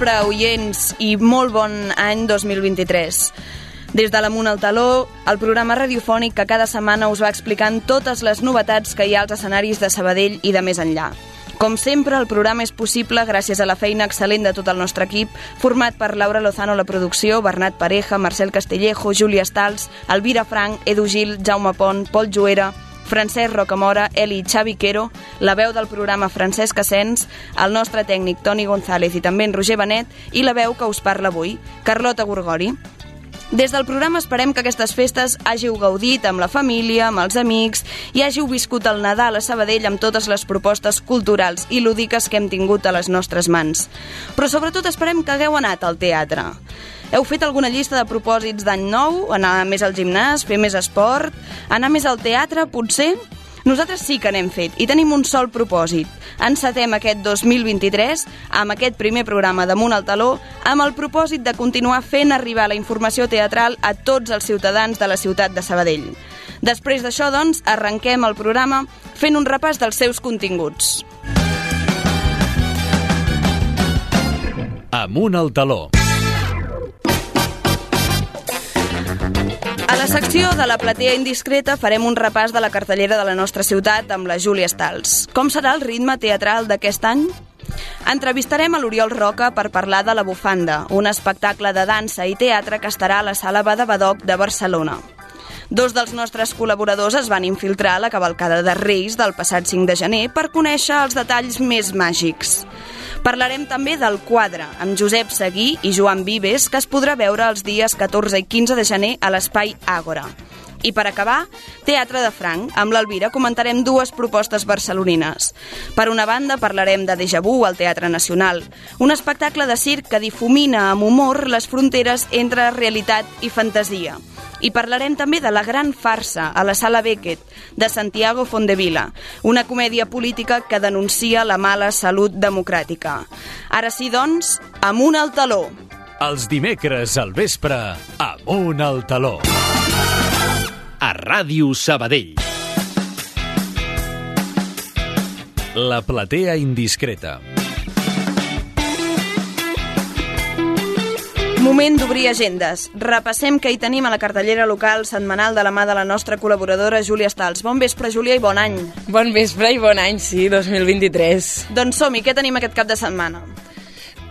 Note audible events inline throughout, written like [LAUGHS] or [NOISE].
vespre, oients, i molt bon any 2023. Des de l'Amunt al Taló, el programa radiofònic que cada setmana us va explicant totes les novetats que hi ha als escenaris de Sabadell i de més enllà. Com sempre, el programa és possible gràcies a la feina excel·lent de tot el nostre equip, format per Laura Lozano la producció, Bernat Pareja, Marcel Castellejo, Júlia Stals, Elvira Frank, Edu Gil, Jaume Pont, Pol Juera, Francesc Rocamora, Eli Xavi Quero, la veu del programa Francesc Asens, el nostre tècnic Toni González i també en Roger Benet i la veu que us parla avui, Carlota Gorgori. Des del programa esperem que aquestes festes hàgiu gaudit amb la família, amb els amics i hàgiu viscut el Nadal a Sabadell amb totes les propostes culturals i lúdiques que hem tingut a les nostres mans. Però sobretot esperem que hagueu anat al teatre. Heu fet alguna llista de propòsits d'any nou? Anar més al gimnàs, fer més esport, anar més al teatre, potser? Nosaltres sí que n'hem fet i tenim un sol propòsit. Encetem aquest 2023 amb aquest primer programa damunt al taló amb el propòsit de continuar fent arribar la informació teatral a tots els ciutadans de la ciutat de Sabadell. Després d'això, doncs, arrenquem el programa fent un repàs dels seus continguts. Amunt al taló. La secció de la platea indiscreta farem un repàs de la cartellera de la nostra ciutat amb la Júlia Stals. Com serà el ritme teatral d'aquest any? Entrevistarem a l'Oriol Roca per parlar de La Bufanda, un espectacle de dansa i teatre que estarà a la Sala Bada Badoc de Barcelona. Dos dels nostres col·laboradors es van infiltrar a la cavalcada de Reis del passat 5 de gener per conèixer els detalls més màgics. Parlarem també del quadre, amb Josep Seguí i Joan Vives, que es podrà veure els dies 14 i 15 de gener a l'Espai Àgora. I per acabar, Teatre de Franc. Amb l'Alvira comentarem dues propostes barcelonines. Per una banda, parlarem de Deja Vu al Teatre Nacional, un espectacle de circ que difumina amb humor les fronteres entre realitat i fantasia. I parlarem també de La gran farsa, a la Sala Beckett, de Santiago Fondevila, una comèdia política que denuncia la mala salut democràtica. Ara sí, doncs, amunt al taló. Els dimecres al vespre, Amunt al taló. A Ràdio Sabadell. La platea indiscreta. Moment d'obrir agendes. Repassem què hi tenim a la cartellera local setmanal de la mà de la nostra col·laboradora Júlia Stals. Bon vespre, Júlia, i bon any. Bon vespre i bon any, sí, 2023. Doncs som-hi, què tenim aquest cap de setmana?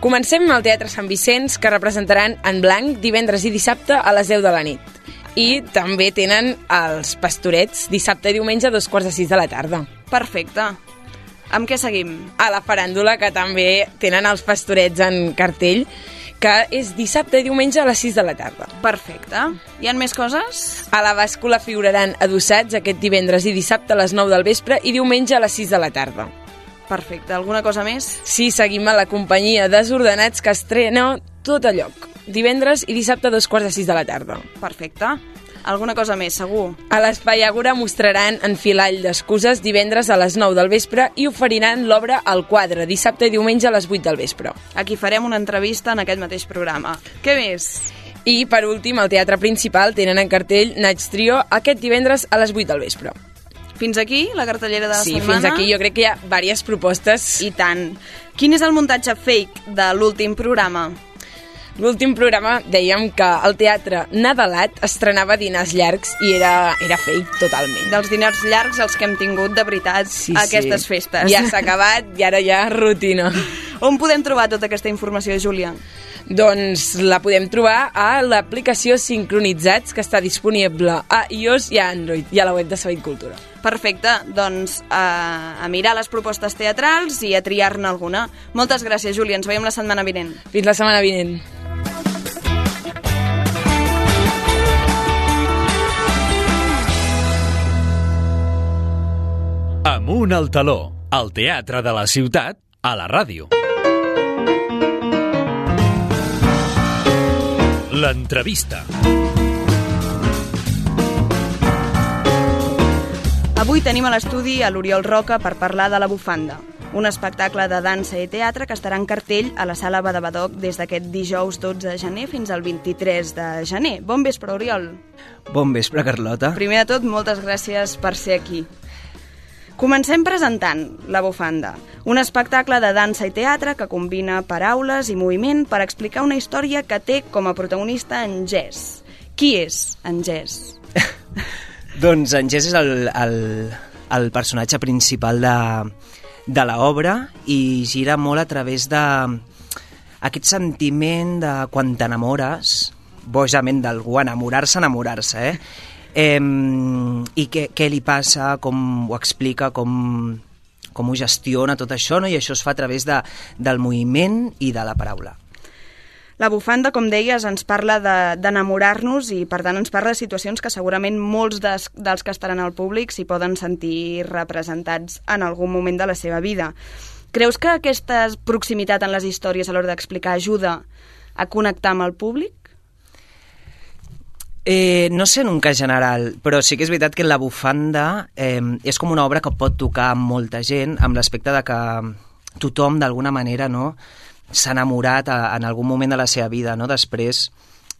Comencem al Teatre Sant Vicenç, que representaran en blanc divendres i dissabte a les 10 de la nit. I també tenen els pastorets dissabte i diumenge a dos quarts de sis de la tarda. Perfecte. Amb què seguim? A la faràndula, que també tenen els pastorets en cartell, que és dissabte i diumenge a les 6 de la tarda. Perfecte. Hi han més coses? A la bàscula figuraran adossats aquest divendres i dissabte a les 9 del vespre i diumenge a les 6 de la tarda. Perfecte. Alguna cosa més? Sí, seguim a la companyia Desordenats que estrena tot a lloc. Divendres i dissabte a dos quarts de sis de la tarda. Perfecte. Alguna cosa més, segur. A l'Espai Àgora mostraran Enfilall d'excuses divendres a les 9 del vespre i oferiran l'obra al quadre dissabte i diumenge a les 8 del vespre. Aquí farem una entrevista en aquest mateix programa. Què més? I, per últim, al Teatre Principal tenen en cartell Nights Trio aquest divendres a les 8 del vespre. Fins aquí, la cartellera de la sí, setmana? fins aquí jo crec que hi ha diverses propostes. I tant. Quin és el muntatge fake de l'últim programa? L'últim programa dèiem que el teatre Nadalat estrenava dinars llargs i era, era fake totalment. Dels diners llargs els que hem tingut de veritat Sí, a aquestes sí. festes. Ja s'ha acabat i ara ja rutina. [LAUGHS] On podem trobar tota aquesta informació, Júlia? Doncs la podem trobar a l'aplicació Sincronitzats, que està disponible a iOS i a Android, i a la web de Sabell Cultura. Perfecte, doncs a, a mirar les propostes teatrals i a triar-ne alguna. Moltes gràcies, Júlia. Ens veiem la setmana vinent. Fins la setmana vinent. Amunt al taló. El teatre de la ciutat a la ràdio. L'entrevista. Avui tenim a l'estudi a l'Oriol Roca per parlar de La Bufanda, un espectacle de dansa i teatre que estarà en cartell a la Sala Badabadoc des d'aquest dijous 12 de gener fins al 23 de gener. Bon vespre, Oriol. Bon vespre, Carlota. Primer de tot, moltes gràcies per ser aquí. Comencem presentant La Bufanda, un espectacle de dansa i teatre que combina paraules i moviment per explicar una història que té com a protagonista en Jess. Qui és en Jess? [LAUGHS] doncs en Jess és el, el, el personatge principal de, de l'obra i gira molt a través de aquest sentiment de quan t'enamores, bojament d'algú, enamorar-se, enamorar-se, eh? Eh I què, què li passa, com ho explica, com, com ho gestiona tot això, no? i això es fa a través de, del moviment i de la paraula. La bufanda, com deies, ens parla d'enamorar-nos de, i, per tant, ens parla de situacions que segurament molts des, dels que estaran al públic s'hi poden sentir representats en algun moment de la seva vida. Creus que aquesta proximitat en les històries a l'hora d'explicar ajuda a connectar amb el públic? Eh, no sé en un cas general, però sí que és veritat que la bufanda eh, és com una obra que pot tocar molta gent, amb l'aspecte de que tothom, d'alguna manera, no, s'ha enamorat a, en algun moment de la seva vida, no? Després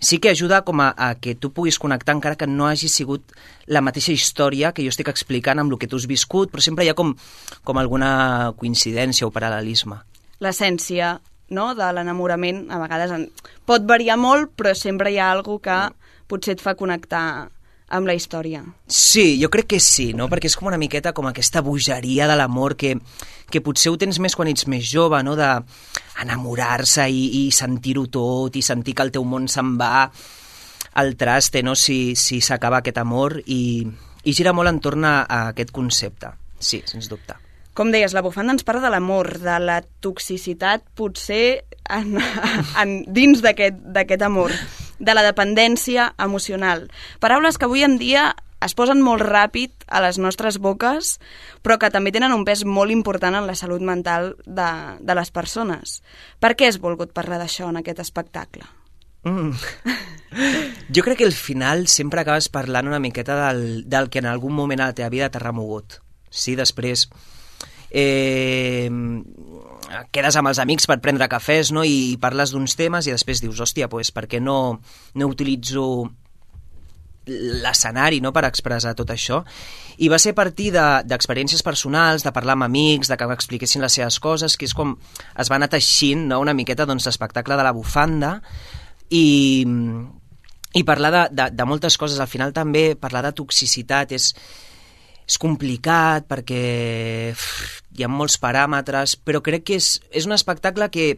sí que ajuda com a, a que tu puguis connectar encara que no hagi sigut la mateixa història que jo estic explicant amb el que tu has viscut, però sempre hi ha com, com alguna coincidència o paral·lelisme. L'essència no, de l'enamorament a vegades en... pot variar molt, però sempre hi ha alguna que potser et fa connectar amb la història. Sí, jo crec que sí, no? perquè és com una miqueta com aquesta bogeria de l'amor que, que potser ho tens més quan ets més jove, no? de enamorar-se i, i sentir-ho tot i sentir que el teu món se'n va al traste no? si s'acaba si aquest amor i, i gira molt entorn a, a aquest concepte, sí, sens dubte. Com deies, la bufanda ens parla de l'amor, de la toxicitat potser en, [LAUGHS] en, dins d'aquest amor de la dependència emocional. Paraules que avui en dia es posen molt ràpid a les nostres boques, però que també tenen un pes molt important en la salut mental de, de les persones. Per què has volgut parlar d'això en aquest espectacle? Mm. [LAUGHS] Jo crec que al final sempre acabes parlant una miqueta del, del que en algun moment a la teva vida t'ha remogut. Sí, després eh, quedes amb els amics per prendre cafès no? i parles d'uns temes i després dius, hòstia, pues, per què no, no utilitzo l'escenari no, per expressar tot això i va ser a partir d'experiències de, personals, de parlar amb amics, de que m'expliquessin les seves coses, que és com es van ateixint no, una miqueta doncs, l'espectacle de la bufanda i, i parlar de, de, de moltes coses. Al final també parlar de toxicitat és, és complicat perquè uf, hi ha molts paràmetres, però crec que és, és un espectacle que,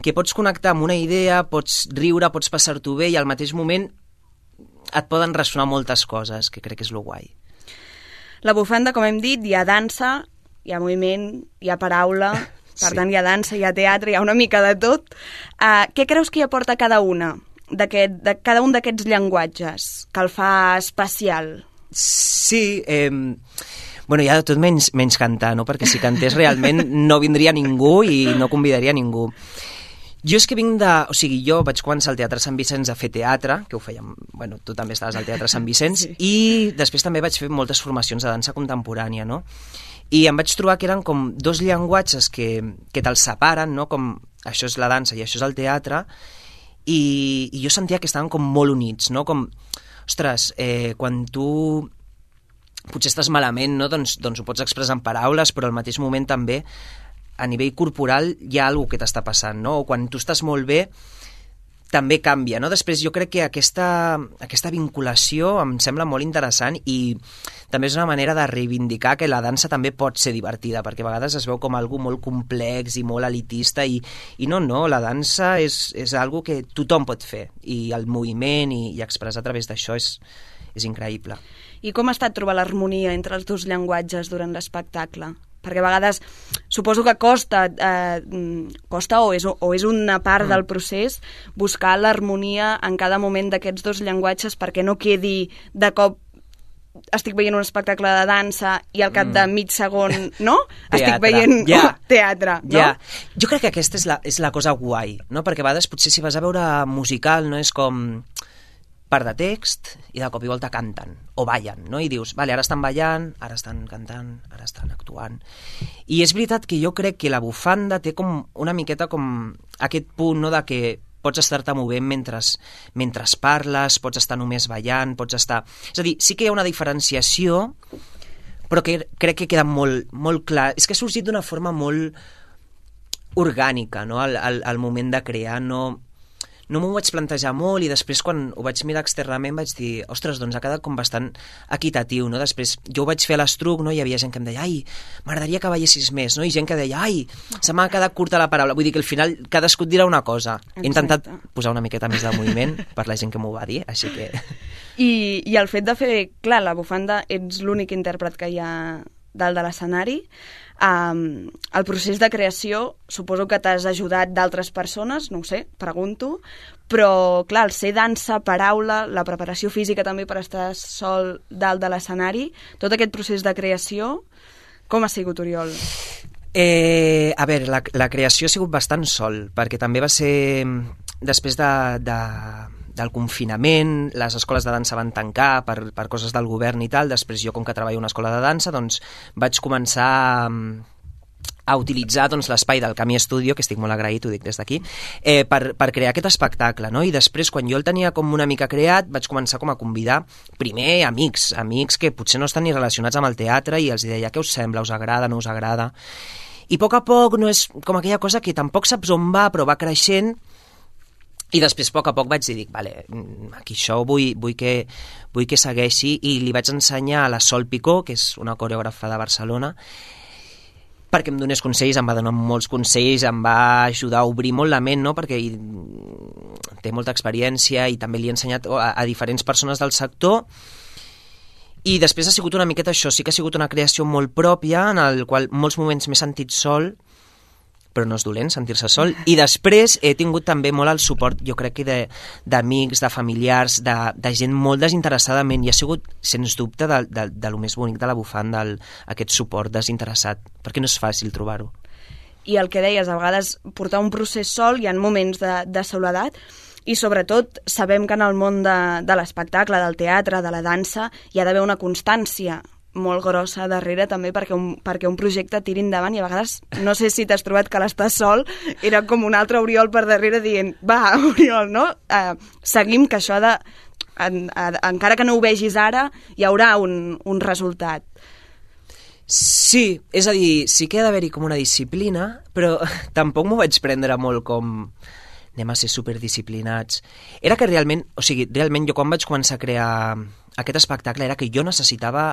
que pots connectar amb una idea, pots riure, pots passar-t'ho bé i al mateix moment et poden ressonar moltes coses, que crec que és lo guai. La bufanda, com hem dit, hi ha dansa, hi ha moviment, hi ha paraula, [LAUGHS] per sí. tant hi ha dansa, hi ha teatre, hi ha una mica de tot. Uh, què creus que hi aporta cada una, de cada un d'aquests llenguatges, que el fa especial? Sí, eh, Bueno, ja de tot menys, menys cantar, no? Perquè si cantés realment no vindria ningú i no convidaria ningú. Jo és que vinc de... O sigui, jo vaig començar al Teatre Sant Vicenç a fer teatre, que ho fèiem... Bueno, tu també estaves al Teatre Sant Vicenç, sí. i després també vaig fer moltes formacions de dansa contemporània, no? I em vaig trobar que eren com dos llenguatges que, que te'ls separen, no? Com això és la dansa i això és el teatre, i, i jo sentia que estaven com molt units, no? Com, ostres, eh, quan tu potser estàs malament, no? doncs, doncs ho pots expressar en paraules, però al mateix moment també a nivell corporal hi ha alguna que t'està passant, no? O quan tu estàs molt bé, també canvia, no? Després jo crec que aquesta, aquesta vinculació em sembla molt interessant i també és una manera de reivindicar que la dansa també pot ser divertida, perquè a vegades es veu com algo molt complex i molt elitista i, i no, no, la dansa és, és algo que tothom pot fer i el moviment i, i expressar a través d'això és, és increïble. I com ha estat trobar l'harmonia entre els dos llenguatges durant l'espectacle? Perquè a vegades suposo que costa, eh, costa o, és, o és una part mm. del procés buscar l'harmonia en cada moment d'aquests dos llenguatges perquè no quedi de cop estic veient un espectacle de dansa i al cap mm. de mig segon, no? [LAUGHS] teatre. Estic veient yeah. teatre, no? Yeah. Jo crec que aquesta és la, és la cosa guai, no? Perquè a vegades potser si vas a veure musical no és com part de text i de cop i volta canten o ballen, no? I dius, vale, ara estan ballant, ara estan cantant, ara estan actuant. I és veritat que jo crec que la bufanda té com una miqueta com aquest punt, no?, de que pots estar-te movent mentre, mentre parles, pots estar només ballant, pots estar... És a dir, sí que hi ha una diferenciació, però que crec que queda molt, molt clar. És que ha sorgit d'una forma molt orgànica, no?, al, al, al moment de crear, no no m'ho vaig plantejar molt i després quan ho vaig mirar externament vaig dir, ostres, doncs ha quedat com bastant equitatiu, no? Després jo ho vaig fer a l'estruc, no? Hi havia gent que em deia, ai, m'agradaria que veiessis més, no? I gent que deia, ai, se m'ha quedat curta la paraula. Vull dir que al final cadascú et dirà una cosa. He intentat posar una miqueta més de moviment [LAUGHS] per la gent que m'ho va dir, així que... I, I el fet de fer, clar, la bufanda, ets l'únic intèrpret que hi ha dalt de l'escenari, Um, el procés de creació, suposo que t'has ajudat d'altres persones, no ho sé, pregunto, però, clar, el ser dansa, paraula, la preparació física també per estar sol dalt de l'escenari, tot aquest procés de creació, com ha sigut, Oriol? Eh, a veure, la, la creació ha sigut bastant sol, perquè també va ser després de, de, del confinament, les escoles de dansa van tancar per, per coses del govern i tal, després jo com que treballo a una escola de dansa doncs vaig començar a utilitzar doncs, l'espai del Camí Estudio, que estic molt agraït, ho dic des d'aquí, eh, per, per crear aquest espectacle. No? I després, quan jo el tenia com una mica creat, vaig començar com a convidar primer amics, amics que potser no estan ni relacionats amb el teatre i els deia què us sembla, us agrada, no us agrada... I a poc a poc no és com aquella cosa que tampoc saps on va, però va creixent i després, a poc a poc, vaig dir, dic, vale, mm, aquí això vull, vull, que, vull que segueixi, i li vaig ensenyar a la Sol Picó, que és una coreògrafa de Barcelona, perquè em donés consells, em va donar molts consells, em va ajudar a obrir molt la ment, no? perquè té molta experiència i també li he ensenyat a, a diferents persones del sector, i després ha sigut una miqueta això, sí que ha sigut una creació molt pròpia, en el qual molts moments m'he sentit sol, però no és dolent sentir-se sol. I després he tingut també molt el suport, jo crec que d'amics, de, de familiars, de, de gent molt desinteressadament, i ha sigut, sens dubte, de, de, de lo més bonic de la bufanda, el, aquest suport desinteressat, perquè no és fàcil trobar-ho. I el que deies, a vegades portar un procés sol, hi ha moments de, de soledat, i sobretot sabem que en el món de, de l'espectacle, del teatre, de la dansa, hi ha d'haver una constància, molt grossa darrere també perquè un, perquè un projecte tiri endavant i a vegades no sé si t'has trobat que l'estàs sol era com un altre Oriol per darrere dient va [LAUGHS] Oriol, no? Uh, seguim que això de en, en, encara que no ho vegis ara hi haurà un, un resultat Sí, és a dir, sí que ha d'haver-hi com una disciplina, però [LAUGHS] tampoc m'ho vaig prendre molt com anem a ser superdisciplinats. Era que realment, o sigui, realment jo quan vaig començar a crear aquest espectacle era que jo necessitava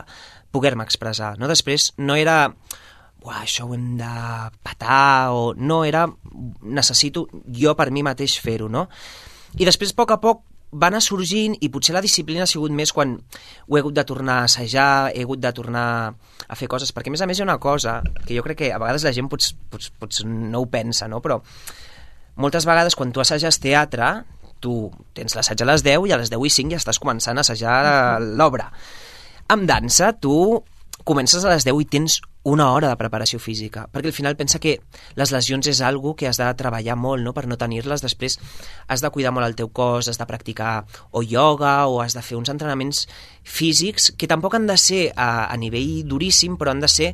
poder-me expressar. No? Després no era Uah, això ho hem de patar o no, era necessito jo per mi mateix fer-ho, no? I després, a poc a poc, va anar sorgint i potser la disciplina ha sigut més quan ho he hagut de tornar a assajar, he hagut de tornar a fer coses, perquè a més a més hi ha una cosa que jo crec que a vegades la gent pots, pots, pots no ho pensa, no? però moltes vegades quan tu assages teatre tu tens l'assaig a les 10 i a les 10 i 5 ja estàs començant a assajar l'obra. Amb dansa, tu comences a les 10 i tens una hora de preparació física, perquè al final pensa que les lesions és algo que has de treballar molt no? per no tenir-les, després has de cuidar molt el teu cos, has de practicar o ioga o has de fer uns entrenaments físics que tampoc han de ser a, a nivell duríssim, però han de ser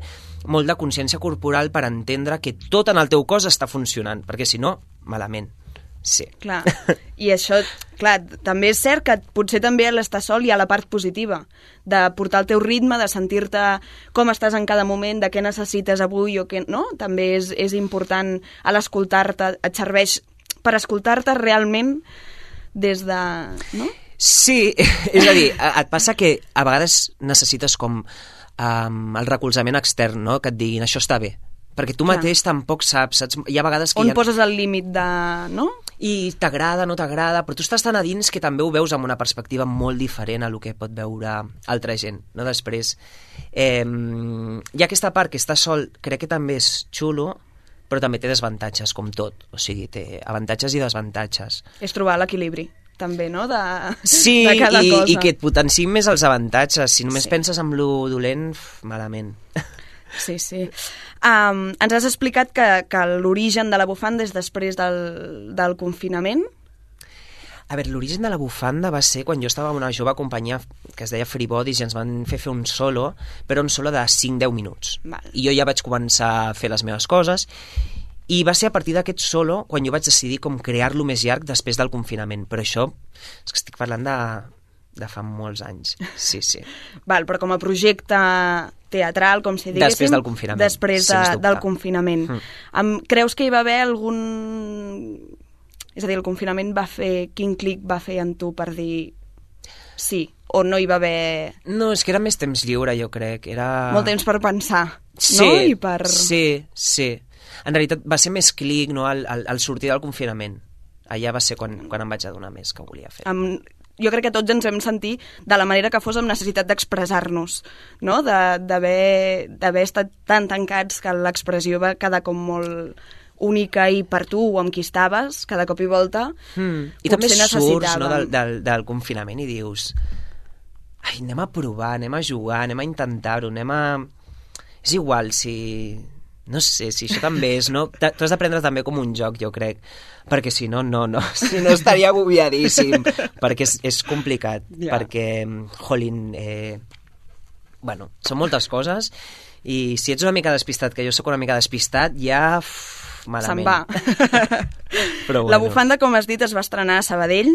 molt de consciència corporal per entendre que tot en el teu cos està funcionant, perquè si no, malament. Sí. Clar, [LAUGHS] i això, clar, també és cert que potser també l'estar sol hi ha la part positiva, de portar el teu ritme, de sentir-te com estàs en cada moment, de què necessites avui o què no, també és, és important a l'escoltar-te, et serveix per escoltar-te realment des de... no? Sí, [LAUGHS] és a dir, et passa que a vegades necessites com um, el recolzament extern, no? que et diguin això està bé, perquè tu Clar. mateix tampoc saps, saps? Hi ha vegades que... On ha... poses el límit de... no? I t'agrada, no t'agrada, però tu estàs tan a dins que també ho veus amb una perspectiva molt diferent a lo que pot veure altra gent, no? Després, eh, hi ha aquesta part que està sol, crec que també és xulo, però també té desavantatges, com tot. O sigui, té avantatges i desavantatges. És trobar l'equilibri també, no?, de, sí, de cada i, cosa. i que et potenciïn més els avantatges. Si només sí. penses en lo dolent, malament. Sí, sí. Um, ens has explicat que, que l'origen de la bufanda és després del, del confinament. A veure, l'origen de la bufanda va ser quan jo estava en una jove companyia que es deia Free Bodies i ens van fer fer un solo, però un solo de 5-10 minuts. Val. I jo ja vaig començar a fer les meves coses i va ser a partir d'aquest solo quan jo vaig decidir com crear-lo més llarg després del confinament. Però això, és que estic parlant de, de fa molts anys. Sí, sí. [LAUGHS] Val, però com a projecte teatral, com si diguéssim. Després del confinament, Després de, del confinament. Mm. Em, creus que hi va haver algun... És a dir, el confinament va fer... Quin clic va fer en tu per dir sí, o no hi va haver No, és que era més temps lliure, jo crec. Era... molt temps per pensar, Sí, no? I per... sí, sí. En realitat va ser més clic no, al, al, al sortir del confinament. Allà va ser quan, quan em vaig adonar més que volia fer. amb, jo crec que tots ens vam sentir de la manera que fos amb necessitat d'expressar-nos, no? De- d'haver d'haver estat tan tancats que l'expressió va quedar com molt única i per tu o amb qui estaves, cada cop i volta, Mm. I també surts no, del, del, del confinament i dius ai, anem a provar, anem a jugar, anem a intentar-ho, anem a... És igual si... No sé, si això també és, no? T'ho has de prendre també com un joc, jo crec. Perquè si no, no, no. [LAUGHS] Si no estaria agobiadíssim. perquè és, és complicat. Ja. Perquè, jolín, eh, bueno, són moltes coses i si ets una mica despistat, que jo sóc una mica despistat, ja... Uf, Se'n malament. va. [LAUGHS] Però La bueno. bufanda, com has dit, es va estrenar a Sabadell,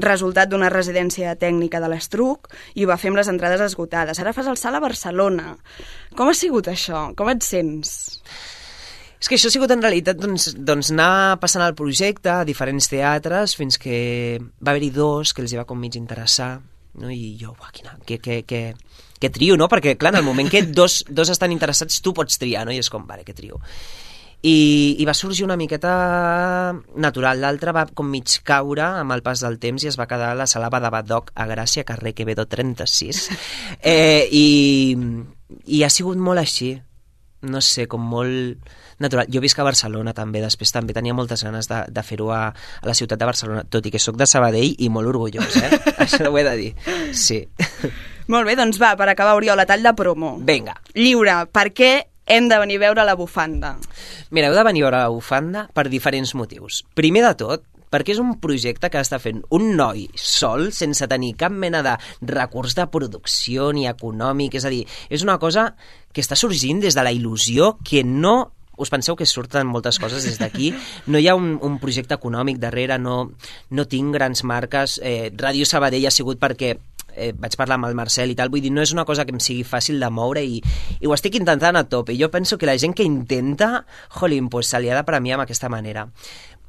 resultat d'una residència tècnica de l'Estruc, i ho va fer amb les entrades esgotades. Ara fas el salt a Barcelona. Com ha sigut això? Com et sents? És que això ha sigut en realitat doncs, doncs anar passant el projecte a diferents teatres fins que va haver-hi dos que els hi va com mig interessar no? i jo, uah, quina, que, que, que, que trio, no? Perquè, clar, en el moment que dos, dos estan interessats, tu pots triar, no? I és com, vale, que trio. I, i va sorgir una miqueta natural. L'altre va com mig caure amb el pas del temps i es va quedar a la sala de Badoc a Gràcia, carrer Quevedo 36. [LAUGHS] Eh, i, I ha sigut molt així no sé, com molt natural. Jo visc a Barcelona també, després també tenia moltes ganes de, de fer-ho a, a la ciutat de Barcelona, tot i que sóc de Sabadell i molt orgullós, eh? [LAUGHS] Això ho he de dir. Sí. Molt bé, doncs va, per acabar, Oriol, a tall de promo. Vinga. Lliure, per què hem de venir a veure la bufanda? Mira, heu de venir a veure la bufanda per diferents motius. Primer de tot, perquè és un projecte que està fent un noi sol, sense tenir cap mena de recurs de producció ni econòmic, és a dir, és una cosa que està sorgint des de la il·lusió que no us penseu que surten moltes coses des d'aquí, [LAUGHS] no hi ha un, un projecte econòmic darrere, no, no tinc grans marques, eh, Ràdio Sabadell ha sigut perquè eh, vaig parlar amb el Marcel i tal, vull dir, no és una cosa que em sigui fàcil de moure i, i ho estic intentant a tope. Jo penso que la gent que intenta, jolín, pues se li ha de premiar d'aquesta manera.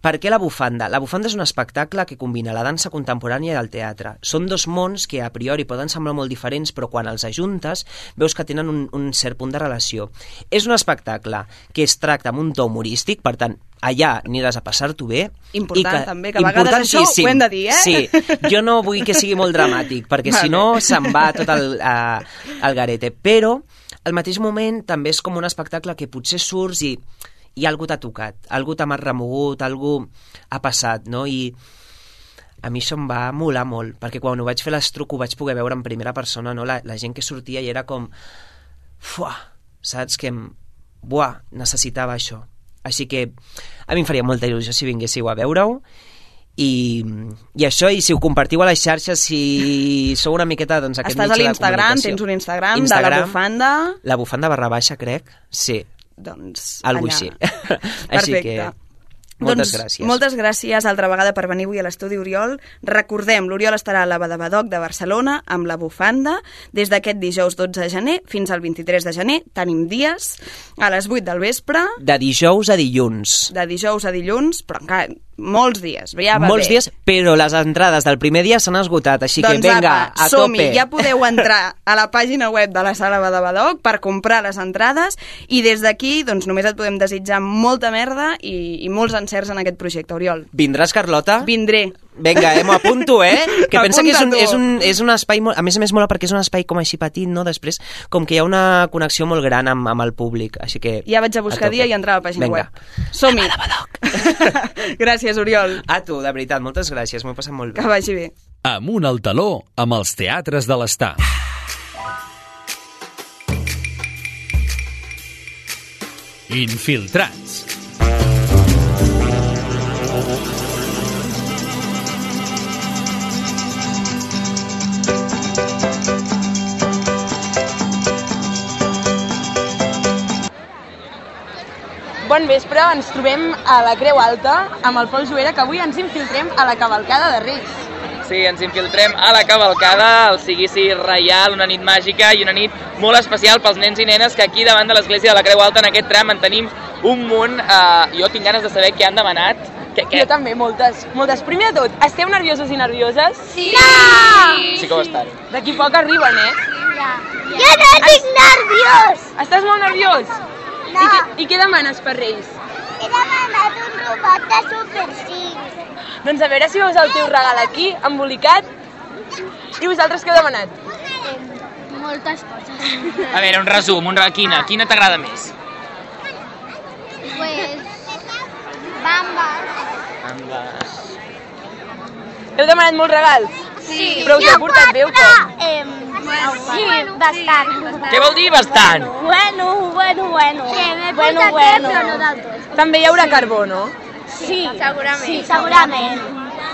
Per què la bufanda? La bufanda és un espectacle que combina la dansa contemporània i el teatre. Són dos mons que a priori poden semblar molt diferents, però quan els ajuntes veus que tenen un, un cert punt de relació. És un espectacle que es tracta amb un to humorístic, per tant, allà aniràs a passar-t'ho bé. Important, també, que a vegades això ho hem de dir, eh? Sí, jo no vull que sigui molt dramàtic, perquè si Vale. no se'n va tot el, a, el garete. Però, al mateix moment, també és com un espectacle que potser surts i i algú t'ha tocat, algú t'ha remogut, algú ha passat, no? I a mi això em va molar molt, perquè quan ho vaig fer l'estruc ho vaig poder veure en primera persona, no? La, la gent que sortia i era com... Fuà, saps? Que em... Buah, necessitava això. Així que a mi em faria molta il·lusió si vinguéssiu a veure-ho. I, i això, i si ho compartiu a les xarxes, si sou una miqueta doncs, aquest Estàs a l'Instagram, tens un Instagram, de la bufanda... La bufanda barra baixa, crec, sí, Doncs algo allà. així. [LAUGHS] així que, moltes doncs, gràcies. Moltes gràcies altra vegada per venir avui a l'estudi Oriol. Recordem, l'Oriol estarà a la Badabadoc de Barcelona amb la bufanda des d'aquest dijous 12 de gener fins al 23 de gener. Tenim dies a les 8 del vespre, De dijous a dilluns. de dijous a dilluns, però encara molts dies. Ja va Molts bé. dies, però les entrades del primer dia s'han esgotat, així doncs que vinga, apa, a tope. ja podeu [LAUGHS] entrar a la pàgina web de la Sala Badabadoc per comprar les entrades i des d'aquí doncs, només et podem desitjar molta merda i, i molts encerts en aquest projecte, Oriol. Vindràs, Carlota? Vindré. Vinga, eh, m'ho apunto, eh? [LAUGHS] Que pensa que és un, és, un, és un espai... Molt, a més a més mola perquè és un espai com així petit, no? Després, com que hi ha una connexió molt gran amb, amb el públic, així que... Ja vaig a buscar tope. dia i entrar a la pàgina Vinga. web. Som-hi. [LAUGHS] Gràcies, Oriol. A tu, de veritat, moltes gràcies, m'ho he passat molt bé. Que vagi bé. Amunt al taló amb els teatres de l'estar. Infiltrats. Bon vespre, ens trobem a la Creu Alta amb el Pol Joera, que avui ens infiltrem a la cavalcada de Reis. Sí, ens infiltrem a la cavalcada, el Seguici Reial, una nit màgica i una nit molt especial pels nens i nenes que aquí davant de l'església de la Creu Alta en aquest tram en tenim un munt. Eh, jo tinc ganes de saber què han demanat. Què, què? Jo també, moltes, moltes. Primer de tot, esteu nerviosos i nervioses? Sí! No! Sí que ho estan. D'aquí poc arriben, eh? Jo no estic nerviós! Estàs molt nerviós? No. I, què, I què demanes per Reis? He demanat un robot de Super 5. Doncs a veure si veus el teu regal aquí, embolicat. I vosaltres què heu demanat? Moltes coses. A veure, un resum, un, re- quina, quina t'agrada més? Pues... Bambas. Heu demanat molts regals? Sí. Però us heu portat bé o com? Eh, sí, bastant. Què vol dir bastant? Bueno, bueno, bueno. Sí, m'he bueno, bueno. però no tot. També hi haurà carbó, no? Sí, segurament. Sí, segurament.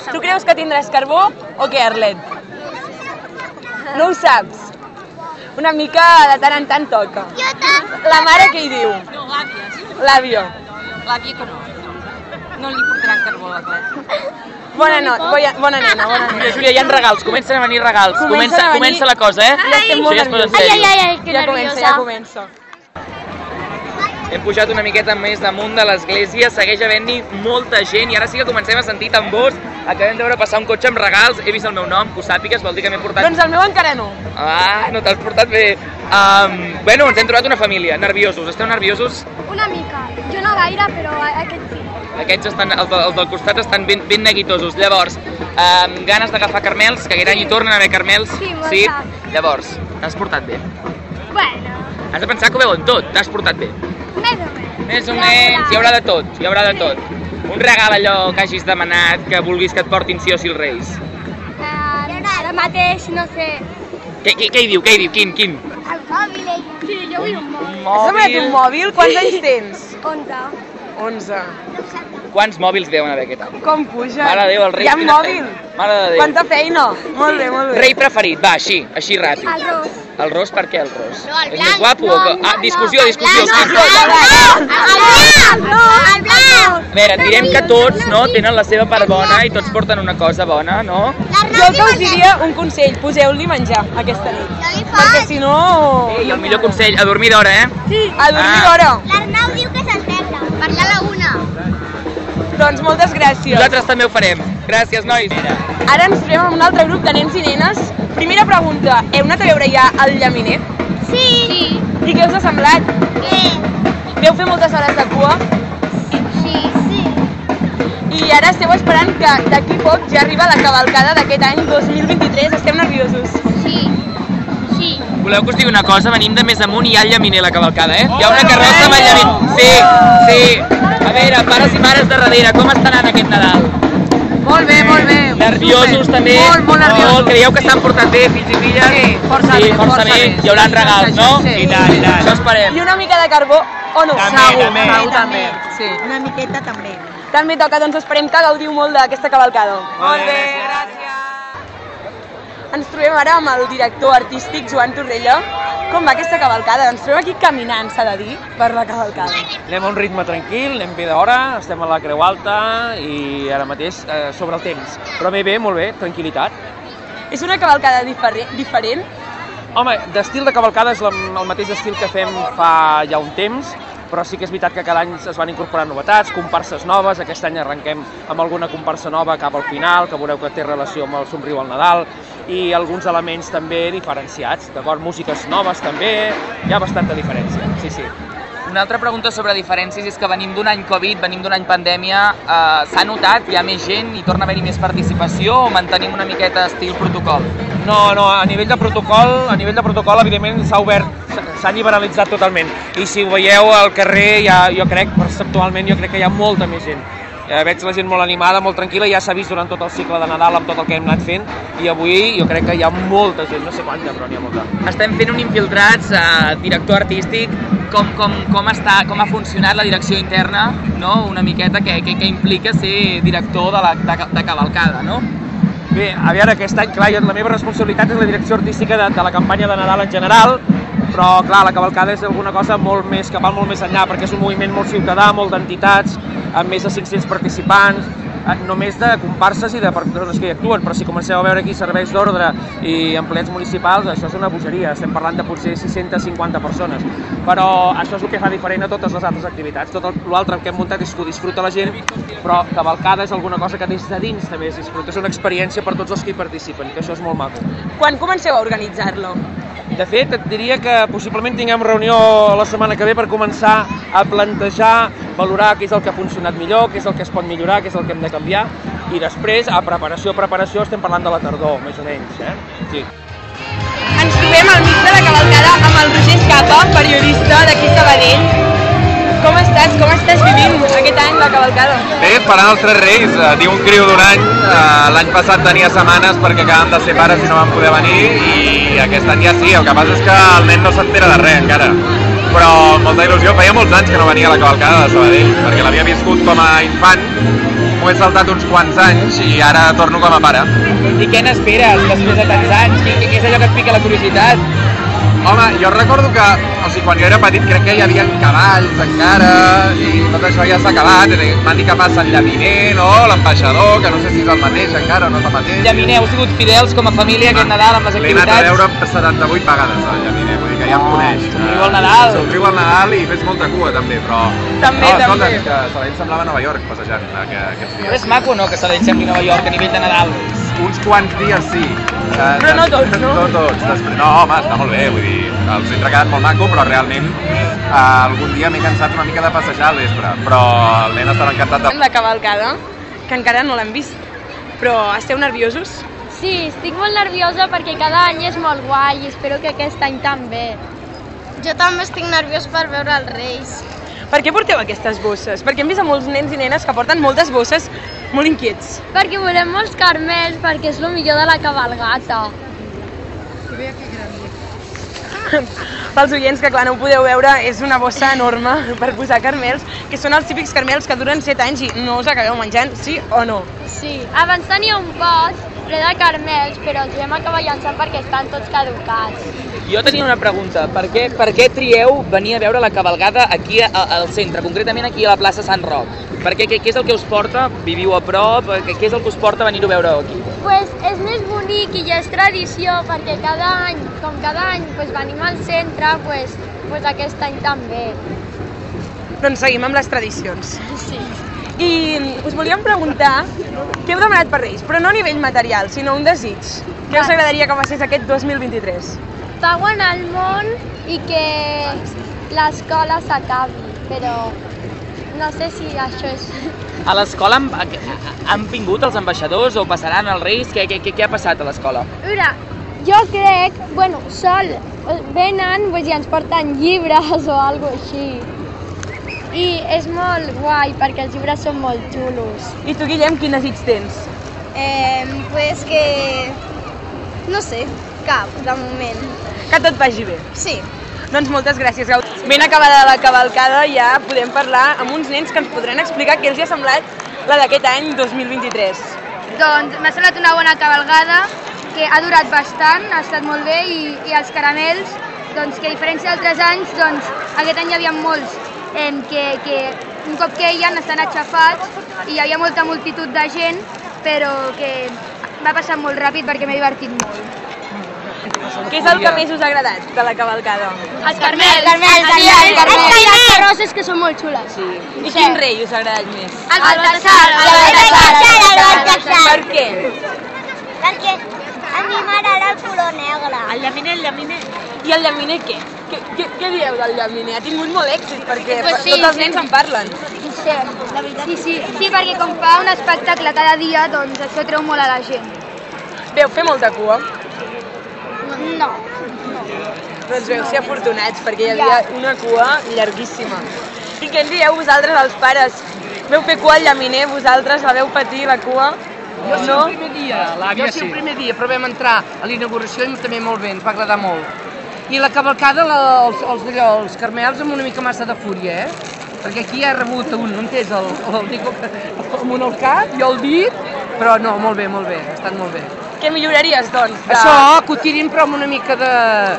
Tu creus que tindràs carbó o què, Arlet? No ho saps? Una mica de tant en tant toca. Jo. La mare què hi diu? No, l'àvia. L'àvia. L'àvia que no. No li portaran carbó a l'Arlet. Bona, no, bona, bona nena, bona Júlia, nena. Júlia, hi ha regals, comencen a venir regals. Comença, a venir- comença la cosa, eh? Ja estem molt Això ja nerviosos. Ai, ai, ai, ai, que Ja comença, ja nerviosa. comença. Hem pujat una miqueta més damunt de l'església, segueix havent-hi molta gent i ara sí que comencem a sentir tambors. Acabem de veure passar un cotxe amb regals, he vist el meu nom, que ho sàpigues, vol dir que m'he portat... Doncs el meu encara no. Ah, no t'has portat bé. Um, bueno, ens hem trobat una família, nerviosos. Esteu nerviosos? Una mica. Jo no gaire, però aquest sí. Aquests estan, els, de- els del costat estan ben, ben neguitosos. Llavors, um, ganes d'agafar carmels, que aquest any hi tornen a haver carmels. Sí, sí? Llavors, t'has portat bé. Bueno, Has de pensar que ho veuen tot, t'has portat bé. més o menys. Més o menys, hi haurà de tot, hi haurà de tot. Un regal allò que hagis demanat, que vulguis que et portin sí o sí els Reis. Uh, ara mateix, no sé, Què, què, què hi diu, què hi diu, quin, quin? el mòbil. Sí, jo vull un mòbil. Has demanat un mòbil? Quants anys tens? 11. 11. Quants mòbils deuen haver aquest any? Com puja? Mare de Déu, el rei... Hi ha quina mòbil? feina. Mare de Déu. Quanta feina? Molt bé, molt bé. Rei preferit, va, així, així ràpid. El ros. El ros, per què el ros? No, el És blanc. més guapo o no, què? no, Ah, discussió, no, discussió. El blanc, discussió. el blanc, el blanc, no, el blanc. A veure, direm que tots no, tenen la seva part bona i tots porten una cosa bona, no? Jo el que us diria un consell, poseu-li menjar aquesta nit. No Perquè si no... I el millor consell, a dormir d'hora, eh? A dormir Ah. d'hora. L'Arnau diu que s'alterna per la laguna. Doncs moltes gràcies. Nosaltres també ho farem. Gràcies, nois. Ara ens trobem amb un altre grup de nens i nenes. Primera pregunta, heu anat a veure ja el llaminer? Sí. Sí. I què us ha semblat? Què? Veu fer moltes hores de cua? Sí. Sí. I ara esteu esperant que d'aquí poc ja arriba la cavalcada d'aquest any 2023. Esteu nerviosos? Sí. Voleu que us digui una cosa? Venim de més amunt i hi ha el llaminer la cavalcada, eh? Hi ha una carrossa amb el llaminer. Sí, sí. A veure, pares i mares de darrere, com està anant aquest Nadal? Molt bé, molt bé. Nerviosos també? Molt, molt nerviosos. Creieu que s'han portat bé, fills i filles? Sí, força sí, bé, força, força bé. bé. Hi haurà regals, no? sí. I tant, i tant. Això esperem. I una mica de carbó, o no? També, Segur, també. segur, també. Sí. Una miqueta també. També toca, doncs esperem que gaudiu molt d'aquesta cavalcada. Molt bé, gràcies. Ens trobem ara amb el director artístic Joan Torrella. Com va aquesta cavalcada? Ens trobem aquí caminant, s'ha de dir, per la cavalcada. Anem a un ritme tranquil, anem bé d'hora, estem a la Creu Alta i ara mateix eh, sobre el temps. Però bé, bé, molt bé, tranquil·litat. És una cavalcada diferent, diferent Home, d'estil de cavalcada és la, el mateix estil que fem fa ja un temps, però sí que és veritat que cada any es van incorporant novetats, comparses noves, aquest any arrenquem amb alguna comparsa nova cap al final, que veureu que té relació amb el somriu al Nadal, i alguns elements també diferenciats, d'acord? Músiques noves també, hi ha bastanta diferència, sí, sí. Una altra pregunta sobre diferències és que venim d'un any Covid, venim d'un any pandèmia, eh, s'ha notat, hi ha més gent i torna a haver-hi més participació o mantenim una miqueta estil protocol? No, no, a nivell de protocol, a nivell de protocol, evidentment, s'ha obert, s'ha- liberalitzat totalment. I si ho veieu al carrer, ja, jo crec, perceptualment, jo crec que hi ha molta més gent. Ja veig la gent molt animada, molt tranquil·la, ja s'ha vist durant tot el cicle de Nadal amb tot el que hem anat fent, i avui jo crec que hi ha molta gent, no sé quanta, però n'hi ha molta. Estem fent un infiltrats, eh, director artístic, com, com, com, està, com ha funcionat la direcció interna, no? una miqueta que, que, que implica ser director de, la, de, de cavalcada, no? Bé, a veure, aquest any, clar, la meva responsabilitat és la direcció artística de, de la campanya de Nadal en general, però, clar, la cavalcada és alguna cosa molt més, que va molt més enllà, perquè és un moviment molt ciutadà, molt d'entitats, amb més de 500 participants, només de comparses i de persones que hi actuen, però si comenceu a veure aquí serveis d'ordre i empleats municipals, això és una bogeria, estem parlant de potser 650 persones, però això és el que fa diferent a totes les altres activitats. Tot l'altre que hem muntat és que ho disfruta la gent, però cavalcada és alguna cosa que des de dins també es disfruta, és una experiència per tots els que hi participen, que això és molt maco. Quan comenceu a organitzar-lo? De fet, et diria que possiblement tinguem reunió la setmana que ve per començar a plantejar, valorar què és el que ha funcionat millor, què és el que es pot millorar, què és el que hem de canviar, i després, a preparació, preparació, estem parlant de la tardor, més o menys, eh? Sí. Ens trobem al mig de la cavalcada amb el Roger Escapa, periodista d'aquí Sabadell. Com estàs? Com estàs vivint aquest any la cavalcada? Bé, esperant els tres reis. Eh, Diu un criu d'un any. Eh, L'any passat tenia setmanes perquè acabàvem de ser pares i no van poder venir i aquest any ja sí. El que passa és que el nen no s'entera de res encara. Però amb molta il·lusió. Feia molts anys que no venia a la cavalcada de Sabadell perquè l'havia viscut com a infant. M'ho he saltat uns quants anys i ara torno com a pare. I què n'esperes després de tants anys? Què, què és allò que et pica la curiositat? Home, jo recordo que, o sigui, quan jo era petit crec que hi havia cavalls encara i tot això ja s'ha acabat. M'han dit que passa el llaminer, no? l'ambaixador, que no sé si és el mateix encara o no és el mateix. Llaminer, heu sigut fidels com a família aquest Nadal amb les L'he anat a activitats? veure 78 vegades llaminer, vull dir que ja em coneix. Somriu al Nadal. Somriu al Nadal i fes molta cua també, però... També, no, escolta, també. que Sabadell semblava Nova York passejant aqu- aquests Però dies. és maco, no?, que Sabadell sembli Nova York a nivell de Nadal. Uns quants dies sí. Eh, Però no tots, no? No tots. Després, no, home, està molt bé, vull dir, el centre ha quedat molt maco, però realment eh, algun dia m'he cansat una mica de passejar al vespre, però el nen estava encantat de... La cavalcada, que encara no l'hem vist. Però esteu nerviosos? Sí, estic molt nerviosa perquè cada any és molt guai i espero que aquest any també. Jo també estic nerviós per veure els Reis. Per què porteu aquestes bosses? Perquè hem vist a molts nens i nenes que porten moltes bosses molt inquiets. Perquè volem molts carmels, perquè és el millor de la cabalgata. [LAUGHS] Pels oients que clar no ho podeu veure, és una bossa enorme per posar carmels, que són els típics carmels que duren 7 anys i no us acabeu menjant, sí o no? Sí. Abans tenia un pot ple de carmels, però els vam acabar llançant perquè estan tots caducats. Jo tenia una pregunta. Per què, per què trieu venir a veure la cabalgada aquí a- al centre, concretament aquí a la plaça Sant Roc? Per què, què, què és el que us porta? Viviu a prop? Què, què és el que us porta a venir a veure aquí? Pues és més bonic i ja és tradició perquè cada any, com cada any pues, venim al centre, pues, pues aquest any també. Doncs seguim amb les tradicions. Sí. I us volíem preguntar què heu demanat per Reis, però no a nivell material, sinó un desig. Què us agradaria que passés aquest 2023? Pau en el món i que l'escola s'acabi, però no sé si això és... A l'escola han, han vingut els ambaixadors o passaran els reis? Què, què, què, què ha passat a l'escola? Mira, jo crec, bueno, sol, venen pues, i ens porten llibres o alguna així. I és molt guai perquè els llibres són molt xulos. I tu, Guillem, quin desig tens? Eh, pues que... no sé, cap, de moment. Que tot vagi bé. Sí. Doncs moltes gràcies, Gau. Ben acabada la cavalcada, ja podem parlar amb uns nens que ens podran explicar què els hi ha semblat la d'aquest any 2023. Doncs m'ha semblat una bona cabalgada que ha durat bastant, ha estat molt bé i, i els caramels, doncs que a diferència d'altres anys, doncs aquest any hi havia molts eh, que, que un cop que ellen estan aixafats i hi havia molta multitud de gent, però que va passar molt ràpid perquè m'he divertit molt. Què és el que més us ha agradat de la cavalcada? Els carmels, els carmels, els carmels, i les carrosses que són molt xules. Sí. I quin rei us ha agradat més? El Baltasar, el Baltasar, el Baltasar. Per què? Perquè a mi m'agrada el color negre. El llaminer, el llaminer. I el llaminer què? Què, què, què dieu del llaminer? Ha tingut molt èxit perquè Pues sí, tots els sí. nens en parlen. Sí, la veritat. Sí, sí, sí, perquè com fa un espectacle cada dia, doncs això treu molt a la gent. Veu fer molta cua? No. Doncs veu ser afortunats perquè hi havia una cua llarguíssima. I què en dieu vosaltres, els pares? Veu fer cua al llaminer, vosaltres la veu patir, la cua? Jo sí, no? el primer dia, jo sí, el primer dia, però vam entrar a l'inauguració i també molt bé, ens va agradar molt. I la cavalcada, la, els, els, allò, els carmels amb una mica massa de fúria, eh? Perquè aquí ha rebut un, no entès, el, el, el, el, amb un al cap i el dit, però no, molt bé, molt bé, ha estat molt bé. Què milloraries, doncs? De... Això, que ho tirin però amb una mica de...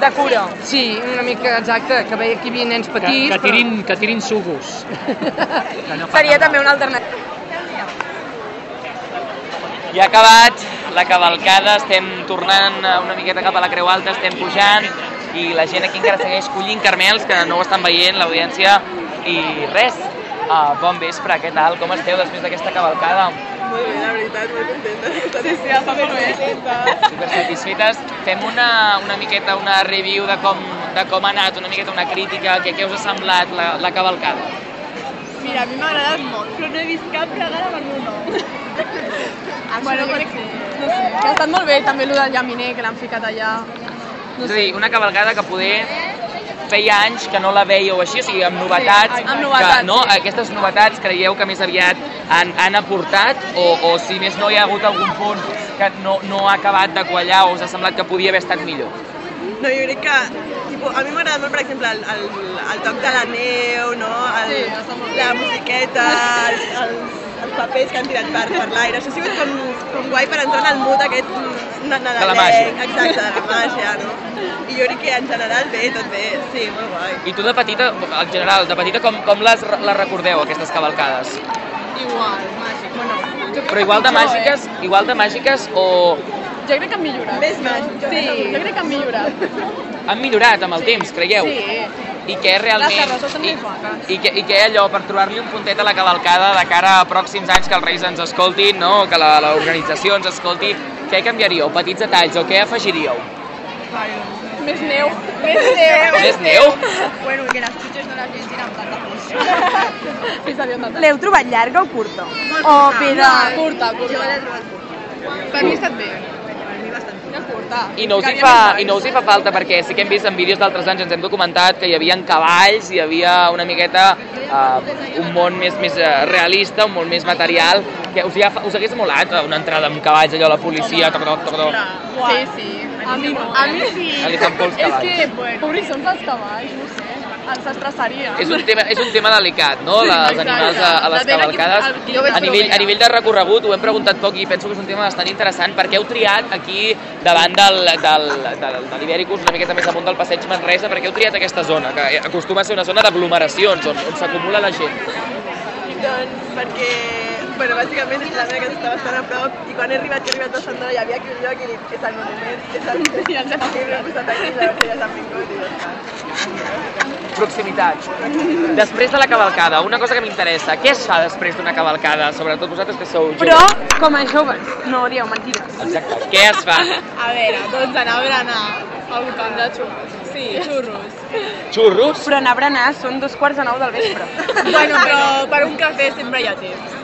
De cura. Sí, una mica, exacte, que veia que hi havia nens petits, que, tirin, que tirin sucos. [LAUGHS] Seria també una alternativa. Ja ha acabat la cavalcada, estem tornant una miqueta cap a la Creu Alta, estem pujant i la gent aquí encara segueix collint carmels que no ho estan veient, l'audiència, i res, uh, bon vespre, què tal, com esteu després d'aquesta cavalcada? Molt bé, la veritat, molt contenta. Sí, sí, està molt bé. Super satisfetes. Fem una, una miqueta una review de com, de com ha anat, una miqueta una crítica, què, què us ha semblat la, la cavalcada? Mira, a mi m'ha agradat molt, però no he vist cap regala per mi [LAUGHS] no. bueno, crec que... No sé, que ha estat molt bé també el del llaminer, que l'han ficat allà. No és a dir, una cavalcada que poder feia anys que no la veieu així, o sigui, amb novetats, Sí, amb novetats, que, no, aquestes novetats creieu que més aviat han, han aportat o, o si més no hi ha hagut algun punt que no, no ha acabat de quallar o us ha semblat que podia haver estat millor? No, jo crec que tipo, a mi m'agrada molt, per exemple, el, el, el toc de la neu, no? el, sí, la musiqueta, els, els, els papers que han tirat per, per l'aire. Això ha sigut com, com guai per entrar en el mood aquest na- nadalenc. màgia. Exacte, de la màgia, no? I jo crec que en general bé, tot bé, sí, molt guai. I tu de petita, en general, de petita com, com les, les recordeu, aquestes cavalcades? Igual, màgic. Bueno, Però igual de pitjor, màgiques, igual de màgiques o Eh? Jo crec que han millorat. Més. Sí, jo crec que han millorat. han millorat amb el temps, creieu? Sí. I què realment... Les carrosses són i, més maques. i, què, I què allò, per trobar-li un puntet a la cavalcada de cara a pròxims anys que els Reis ens escoltin, no? que la- l'organització ens escolti, què canviaríeu? Petits detalls o què afegiríeu? Més neu. Més neu. [LAUGHS] Més neu? Bueno, que les xutxes no les llegin amb tanta força. [LAUGHS] L'heu trobat llarga o curta? O peda... curta, curta. Jo l'he trobat curta. Per mi ha estat bé. Mi curta. I no, us hi fa, I no us hi fa falta perquè sí que hem vist en vídeos d'altres anys, ens hem documentat que hi havia cavalls, hi havia una miqueta uh, un món més, més eh, realista, un món més material, que us, hi ha, us hagués molat eh, una entrada amb cavalls, allò, la policia, tocó, tocó. Sí, sí. A mi no. A mi sí. A els És que, bueno, pobrissons els cavalls, no sé. Ens estressaria. És un tema, és un tema delicat, no? Sí, Les animals a, a les cavalcades. a- nivell, a nivell de recorregut ho hem preguntat poc i penso que és un tema bastant interessant perquè heu triat aquí davant del, del, del, de l'Ibèricus, una miqueta més amunt del passeig Manresa, perquè heu triat aquesta zona, que acostuma a ser una zona d'aglomeracions, on, on s'acumula la gent. Doncs perquè, bueno, bàsicament és la meva casa està bastant a prop i quan he arribat, que he arribat [LAUGHS] a Sant Doi, hi havia aquí un lloc i dic, és el monument, és el monument, i ens hem posat aquí, llavors ja s'han vingut i ja està. Proximitat. Després de la cavalcada, una cosa que m'interessa, què es fa després d'una cavalcada, sobretot vosaltres que sou joves? Però, com a joves, no dieu mentides. Exacte. Què es fa? [LAUGHS] A veure, doncs anar a berenar al voltant de xurros. Sí, xurros. Xurros? Però anar a berenar són dos quarts de nou del vespre. [LAUGHS] bueno, però per un cafè sempre hi ha temps.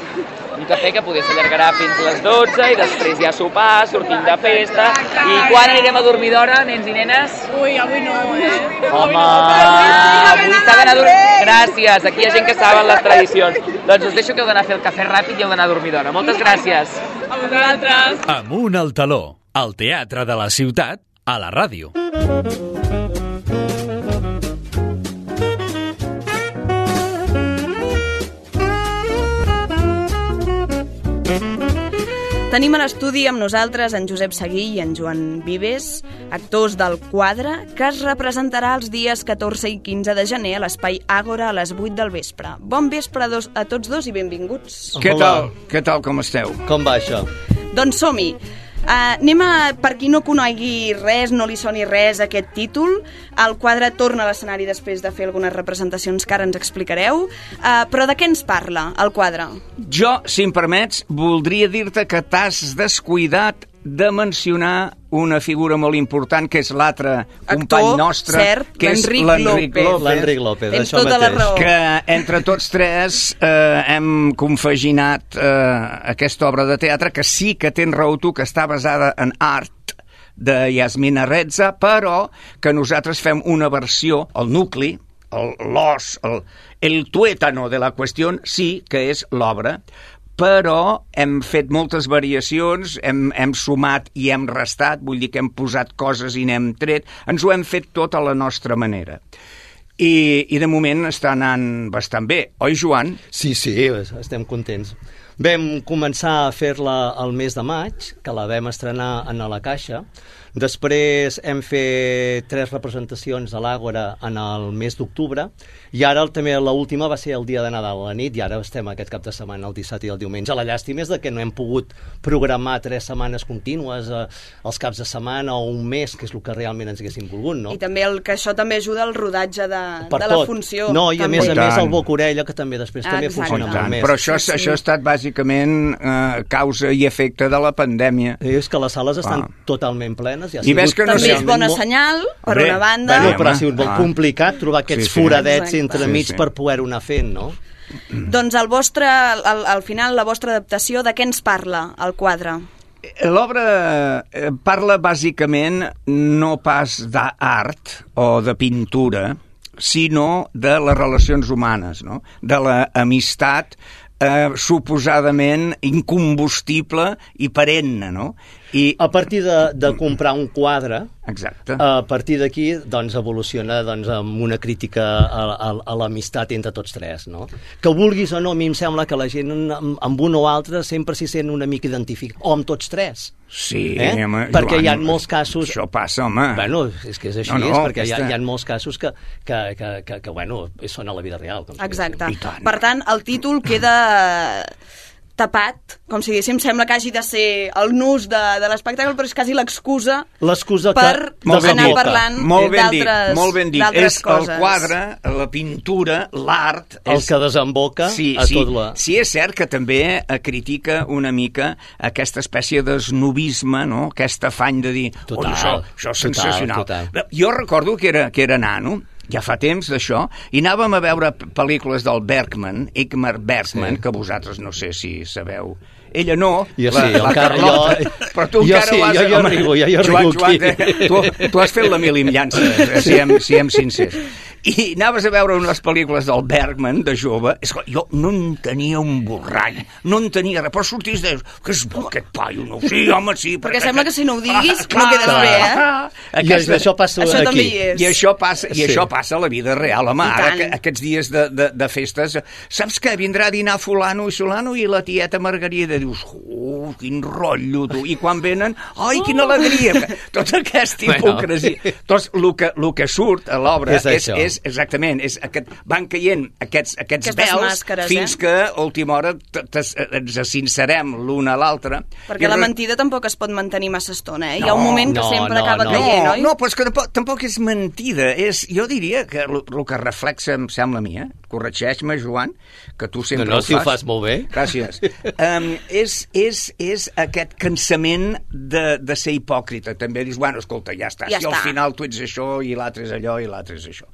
Un cafè que poder s'allargarà fins les 12 i després ja sopar, sortim de festa. I quan anirem a dormir d'hora, nens i nenes? Ui, avui no, eh? Home, avui s'ha d'anar a dormir... Gràcies, aquí hi ha gent que saben les tradicions. Doncs us deixo que heu d'anar a fer el cafè ràpid i heu d'anar a dormir d'hora. Moltes gràcies. A vosaltres. Amunt al taló, al teatre de la ciutat, a la ràdio. Tenim a l'estudi amb nosaltres en Josep Seguí i en Joan Vives, actors del quadre, que es representarà els dies 14 i 15 de gener a l'Espai Àgora a les 8 del vespre. Bon vespre a, dos, a tots dos i benvinguts. Què tal? Què tal, com esteu? Com va això? Doncs som-hi. Uh, anem a, per qui no conegui res, no li soni res aquest títol, el quadre torna a l'escenari després de fer algunes representacions que ara ens explicareu, uh, però de què ens parla el quadre? Jo, si em permets, voldria dir-te que t'has descuidat de mencionar una figura molt important, que és l'altre company nostre, cert, que és l'Enric López. López. L'Enric López, Tens això tota la mateix. raó. que entre tots tres eh, hem confaginat eh, aquesta obra de teatre, que sí que tens raó tu, que està basada en art de Yasmina Reza, però que nosaltres fem una versió, el nucli, el l'os, el, el tuétano de la qüestió, sí que és l'obra, però hem fet moltes variacions, hem, hem sumat i hem restat, vull dir que hem posat coses i n'hem tret, ens ho hem fet tot a la nostra manera. I, i de moment està anant bastant bé, oi Joan? Sí, sí, estem contents. Vam començar a fer-la al mes de maig, que la vam estrenar en la Caixa. Després hem fet tres representacions a l'Àgora en el mes d'octubre i ara el, també l'última va ser el dia de Nadal a la nit i ara estem aquest cap de setmana, el dissabte i el diumenge. La llàstima és de que no hem pogut programar tres setmanes contínues, eh, els caps de setmana o un mes, que és el que realment ens haguéssim volgut, no? I també el, que això també ajuda al rodatge de, Per de la tot. funció. No, i a també. més a I més el boca-orella, que també després Ah, també exacte. funciona I molt més. Però això, sí, això ha estat bàsicament eh, causa i efecte de la pandèmia. És que les sales estan Ah. totalment plenes. I, ha I ves que no També és bona molt- senyal, per Hombre, una banda. Bueno, però ha sigut molt ah. complicat trobar aquests Sí, sí. foradets Exacte. Entremig Sí, sí. per poder-ho anar fent, no? Doncs el vostre, al, al final, la vostra adaptació, de què ens parla el quadre? L'obra eh, parla bàsicament no pas d'art o de pintura, sinó de les relacions humanes, no? de l'amistat eh, suposadament incombustible i perenne, no? I... A partir de, de comprar un quadre, Exacte. a partir d'aquí doncs, evoluciona doncs, amb una crítica a, a, a l'amistat entre tots tres. No? Que vulguis o no, a mi em sembla que la gent amb, amb un o altre sempre s'hi sent una mica identificat, o amb tots tres. Sí, eh? home, perquè Joan, hi ha molts casos... Això passa, home. Bueno, és que és així, No, no, és perquè aquesta- hi, ha, hi ha molts casos que, que, que, que, que bueno, són a la vida real. Com Exacte. Per tant, el títol queda tapat, com si diguéssim, sembla que hagi de ser el nus de, de l'espectacle, però és quasi l'excusa L'excusa que per Molt ben anar dit. parlant molt ben dit, molt ben dit. És coses. el quadre, la pintura, l'art... El és... que desemboca sí, a sí, tot la... Sí, és cert que també eh, critica una mica aquesta espècie d'esnovisme, no? aquest afany de dir Total, "Oi, això, això és total, sensacional. total. Jo recordo que era, que era nano, ja fa temps d'això, i anàvem a veure pel·lícules del Bergman, Igmar Bergman, Sí. que vosaltres no sé si sabeu. Ella no, Jo la, sí, la Carlota, jo- però tu jo encara sí, l'has... jo- jo home, rigo, jo- jo Joan, rigo Joan, eh, tu, tu has fet la milimllança, eh, siguem, siguem sincers. I anaves a veure unes pel·lícules del Bergman, de jove, és que jo no en tenia un borrall, no en tenia res, però sortís de... Que és bo aquest paio, no? Sí, home, sí. Perquè sembla que si no ho diguis, Ah, no quedes clar. bé, eh? Ah, I això passa Això aquí. I això passa, i Sí. això passa a la vida real, home, ara que, aquests dies de, de, de festes, saps que vindrà a dinar fulano i solano i la tieta Margarida dius, oh, quin rotllo, tu, i quan venen, ai, quina alegria, tota aquesta Bueno. hipocresia. Doncs el que, el que surt a l'obra És és, és, això. És, exactament, és aquest, van caient aquests, aquests Aquestes vels màscares, fins eh? que a última hora t- t- ens sincerem l'un a l'altre. Perquè I la re- mentida tampoc es pot mantenir massa estona, eh? Hi ha No, un moment que no, sempre no, acaba no. caient, no, oi? no, però és que tampoc, tampoc és mentida. És, jo diria que el, que reflexa, em sembla a mi, eh? corregeix-me, Joan, que tu sempre No, no, ho si ho fas. fas molt bé. Gràcies. Um, és, és, és aquest cansament de, de ser hipòcrita. També dius, bueno, escolta, ja està. Ja si està. al final tu ets això i l'altre és allò i l'altre és això.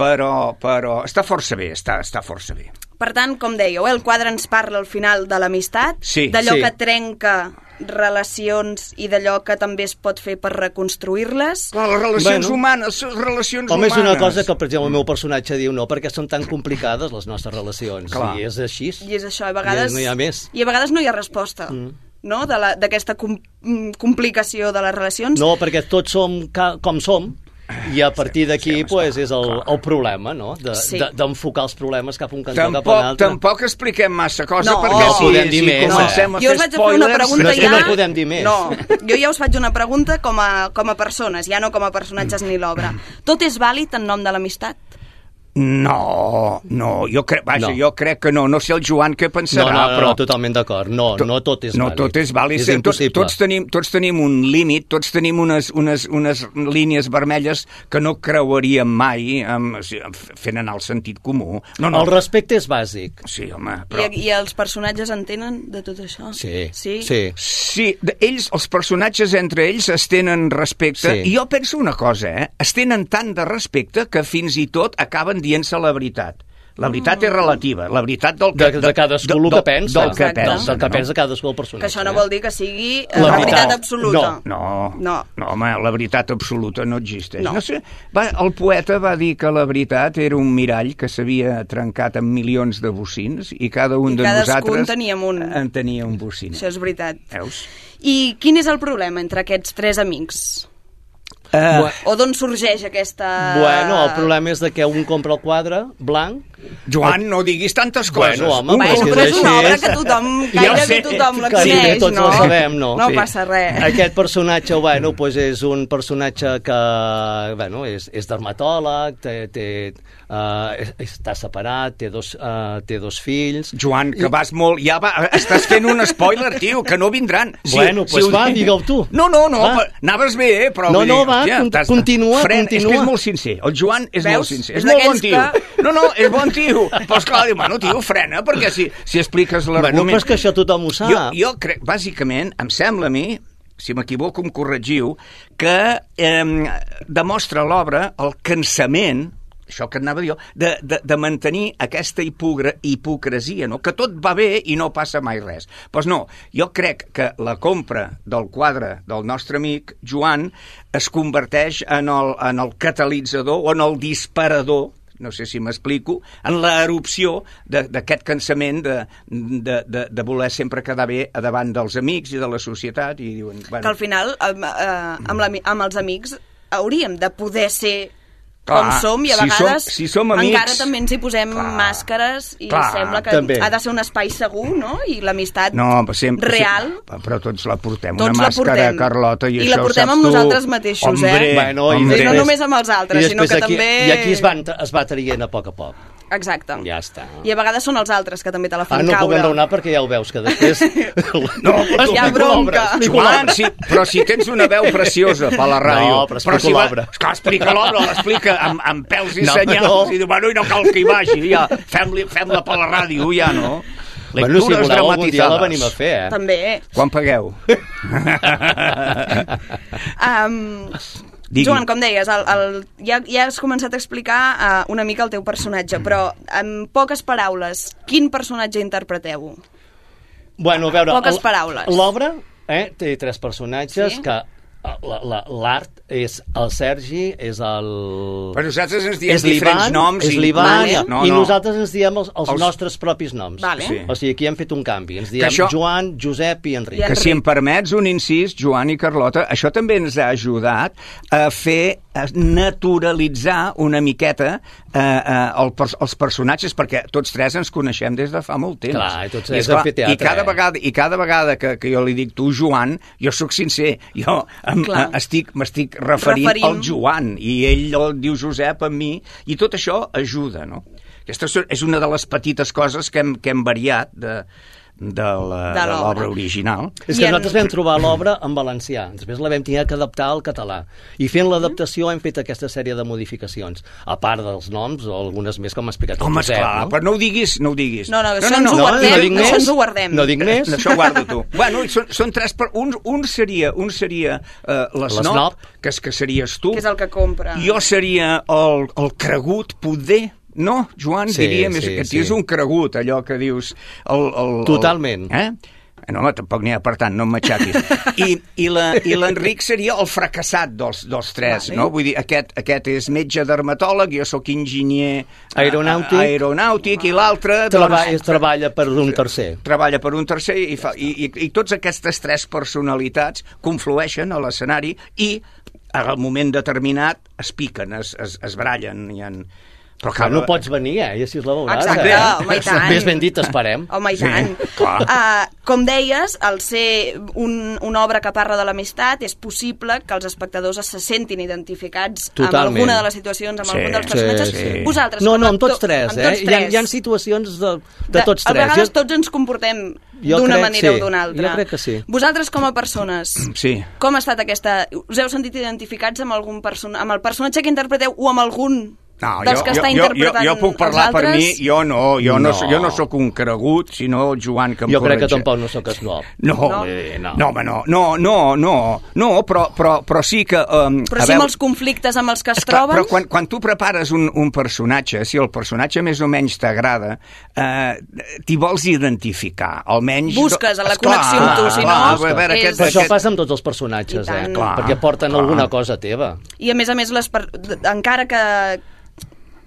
Però, però està força bé, està, està força bé. Per tant, com dèieu, eh, el quadre ens parla al final de l'amistat, Sí, d'allò sí. que trenca relacions i d'allò que també es pot fer per reconstruir-les. Clar, les relacions Bueno. humanes, les relacions Home, és humanes. una cosa que, per exemple, el meu personatge diu no, perquè són tan complicades les nostres relacions. Clar. I és així. I és això, a vegades... I no hi ha més. I a vegades no hi ha resposta, mm. no?, de la- d'aquesta com, mm, complicació de les relacions. No, perquè tots som ca, com som, i a partir d'aquí sí, pues, és el, clar. el problema, no? De- Sí. de- D'enfocar els problemes cap a un cantó cap a un Tampoc, altre. tampoc expliquem massa cosa, No, perquè no si, podem dir si més, comencem no. a Jo fer us vaig a fer una pregunta No, ja... no podem dir més. No, jo ja us faig una pregunta com a, com a persones, ja no com a personatges ni l'obra. Tot és vàlid en nom de l'amistat? No, no, jo crec, vaja, No. jo crec que no. No sé el Joan què No, pensarà, no, no, però... no, totalment d'acord. No, To- no tot és no vàlid. tot és vàlid. És Sí, tots, tots, tenim, tots tenim un límit, tots tenim unes, unes, unes línies vermelles que no creuaríem mai amb, fent anar el sentit comú. No, no. El respecte és bàsic. Sí, home, Però... I, I els personatges entenen de tot això? Sí, Sí? sí. Sí, ells, els personatges entre ells es tenen respecte, Sí. i jo penso una cosa, eh? Es tenen tant de respecte que fins i tot acaben dient-se la veritat. La veritat és relativa, la veritat del que... De, de cadascú el que pensa. Del que pensa, Del que no? pensa cadascú el personatge. Que això no eh? vol dir que sigui eh, La la, veritat. veritat absoluta. No, No. no, home, la veritat absoluta no existeix. No. No sé, va, el poeta va dir que la veritat era un mirall que s'havia trencat en milions de bocins i cada un I de nosaltres teníem un. en tenia un bocin. Això és veritat. Veus? I quin és el problema entre aquests tres amics? Uh, O d'on sorgeix aquesta... Bueno, el problema és de que un compra el quadre blanc... Joan, no diguis tantes coses. Bueno, home, Un però és que Però és una obra que tothom, Ja ho gairebé sé, tothom la que sí, coneix, tots no? la sabem, no? No Sí. passa res. Aquest personatge, bueno, pues és un personatge que, bueno, és, és dermatòleg, té, té, uh, està separat, té dos, uh, té dos fills... Joan, que vas molt... Ja va, estàs fent un spoiler, tio, que no vindran. Bueno, pues ho va, dic- digue-ho tu. No, no, no, Va. anaves bé, eh, però... No, no, va, hòstia, cont- t'has- continua, Fred, és que continua. és molt sincer. El Joan és Veus? molt sincer. És És, molt bon tio. que- No, no, és bon tio. Però esclar, diu, bueno, tio, frena, perquè si, si expliques Bueno, l'argument... però és que això tothom ho sap. Jo, jo crec, bàsicament, em sembla a mi, si m'equivoco em corregiu, que eh, demostra l'obra el cansament això que anava jo, de, de, de mantenir aquesta hipogre, hipocresia, no? que tot va bé i no passa mai res. Doncs pues no, jo crec que la compra del quadre del nostre amic Joan es converteix en el, en el catalitzador o en el disparador no sé si m'explico, en l'erupció d'aquest cansament de, de, de, de voler sempre quedar bé davant dels amics i de la societat i diuen, Que bueno, al final, amb, eh, amb, la, amb els amics, hauríem de poder ser Clar, com som i a si som- vegades si som amics- encara també ens hi posem màscares i Clar, sembla que també. ha de ser un espai segur, no? I l'amistat no, sempre, real... sempre, però tots la portem, Tots una la màscara, portem. Carlota, i, I això la portem amb tu. nosaltres mateixos, hombre, eh? Bueno, i, hombre. I no només amb els altres, I sinó que aquí, també... I aquí es, van, es va traient a poc a poc. Exacte. Ja està. I a vegades són els altres que també te la Ah, fan no puc caure. enraonar perquè ja ho veus, que després... [LAUGHS] [LAUGHS] No, Hi ha bronca. Joan, si, però si tens una veu preciosa per la ràdio... No, però explico si va- l'obra. Esclar, explica l'obra, l'explica amb, amb pèls i No, senyals, no. i diu, bueno, i no cal que hi vagi, ja, fem-li- fem-la per la ràdio, ja, no? Bueno, si Lectures voleu, algun dia la venim a fer, eh? També. Quan pagueu? [LAUGHS] Um, Digui. Joan, com deies, el, el, ja, ja has començat a explicar uh, una mica el teu personatge, però en poques paraules, quin personatge interpreteu? Bueno, a veure... Poques paraules. L'obra eh, té tres personatges Sí. que l'art és el Sergi, és el... Però nosaltres ens diem és diferents noms És i- l'Ivan, Vale. No, i no. nosaltres ens diem els, els, Els- nostres propis noms. Vale. Sí. O sigui, aquí hem fet un canvi. Ens diem això- Joan, Josep i Enric. Que si em permets un incís, Joan i Carlota, això també ens ha ajudat a fer a naturalitzar una miqueta eh, eh, el, els personatges, perquè tots tres ens coneixem des de fa molt temps. Clar, i tots I, esclar, teatre, i cada eh? vegada, I cada vegada que, que jo li dic tu, Joan, jo sóc sincer. Jo estic m'estic referint, Referint. al Joan, i ell el diu Josep a mi, i tot això ajuda, no? Aquesta és una de les petites coses que hem, que hem variat de, de l'obra. original. És I que en- nosaltres vam trobar l'obra en valencià, després la vam tenir que adaptar al català. I fent l'adaptació hem fet aquesta sèrie de modificacions, a part dels noms o algunes més com ha explicat el Home, Josep. esclar, no? però no ho diguis, no ho diguis. No, no, això ens ho guardem, no dic això més, ens ho guardem. No dic més. [LAUGHS] Això guarda tu. bueno, i són, són tres... Per... Un, un seria, un seria uh, l'esnop, L'esnop. que, és, que series tu. Que és el que compra. Jo seria el, el cregut, poder. No, Joan, Sí, diríem, és sí, que sí. és un cregut, allò que dius... El, el, el, Totalment. Eh? No, home, tampoc n'hi ha, per tant, no em matxaquis. I, i l'Enric seria el fracassat dels, dels tres, Vale. no? Vull dir, aquest, aquest és metge dermatòleg, jo sóc enginyer eh, Aeronàutic. aeronàutic i l'altre... Treballa, doncs, treballa per un tercer. treballa per un tercer i, fa, i, i, i tots aquestes tres personalitats conflueixen a l'escenari i al moment determinat es piquen, es, es, es brallen i en... Però Que no pots venir, eh? I així la veuràs. Exacte, eh? home, i tant. Més ben dit, esperem. Home, i tant. clar. Uh, com deies, al ser un, una obra que parla de l'amistat, és possible que els espectadors se sentin identificats amb Totalment. alguna de les situacions, amb Sí, algun dels personatges. sí. Vosaltres, No, a no, amb tots tres, amb eh? tots Hi ha, tres. hi ha situacions de, de tots A tres. vegades Jo- tots ens comportem d'una manera sí. o d'una altra. Jo crec que sí. Vosaltres, com a persones, [CLEARS THROAT] Sí. com ha estat aquesta... Us heu sentit identificats amb algun person... amb el personatge que interpreteu o amb algun No, dels jo, que jo, està jo, jo, interpretant jo puc parlar per mi, jo no, jo no, No. no. jo no sóc un cregut, sinó el Joan que em Jo crec que tampoc no sóc esnob. No, No. Eh, no. no, home, no, no, no, no, no però, però, però sí que... Um, Però a sí amb veure, els conflictes amb els que es Esclar, troben? però quan, quan tu prepares un, un personatge, si el personatge més o menys t'agrada, eh, t'hi vols identificar, almenys... Busques la Esclar, connexió amb tu, si no, clar, a veure, és- aquest, Però això aquest... passa amb tots els personatges, eh? Clar, Perquè porten clar. alguna cosa teva. I a més a més, les per... encara que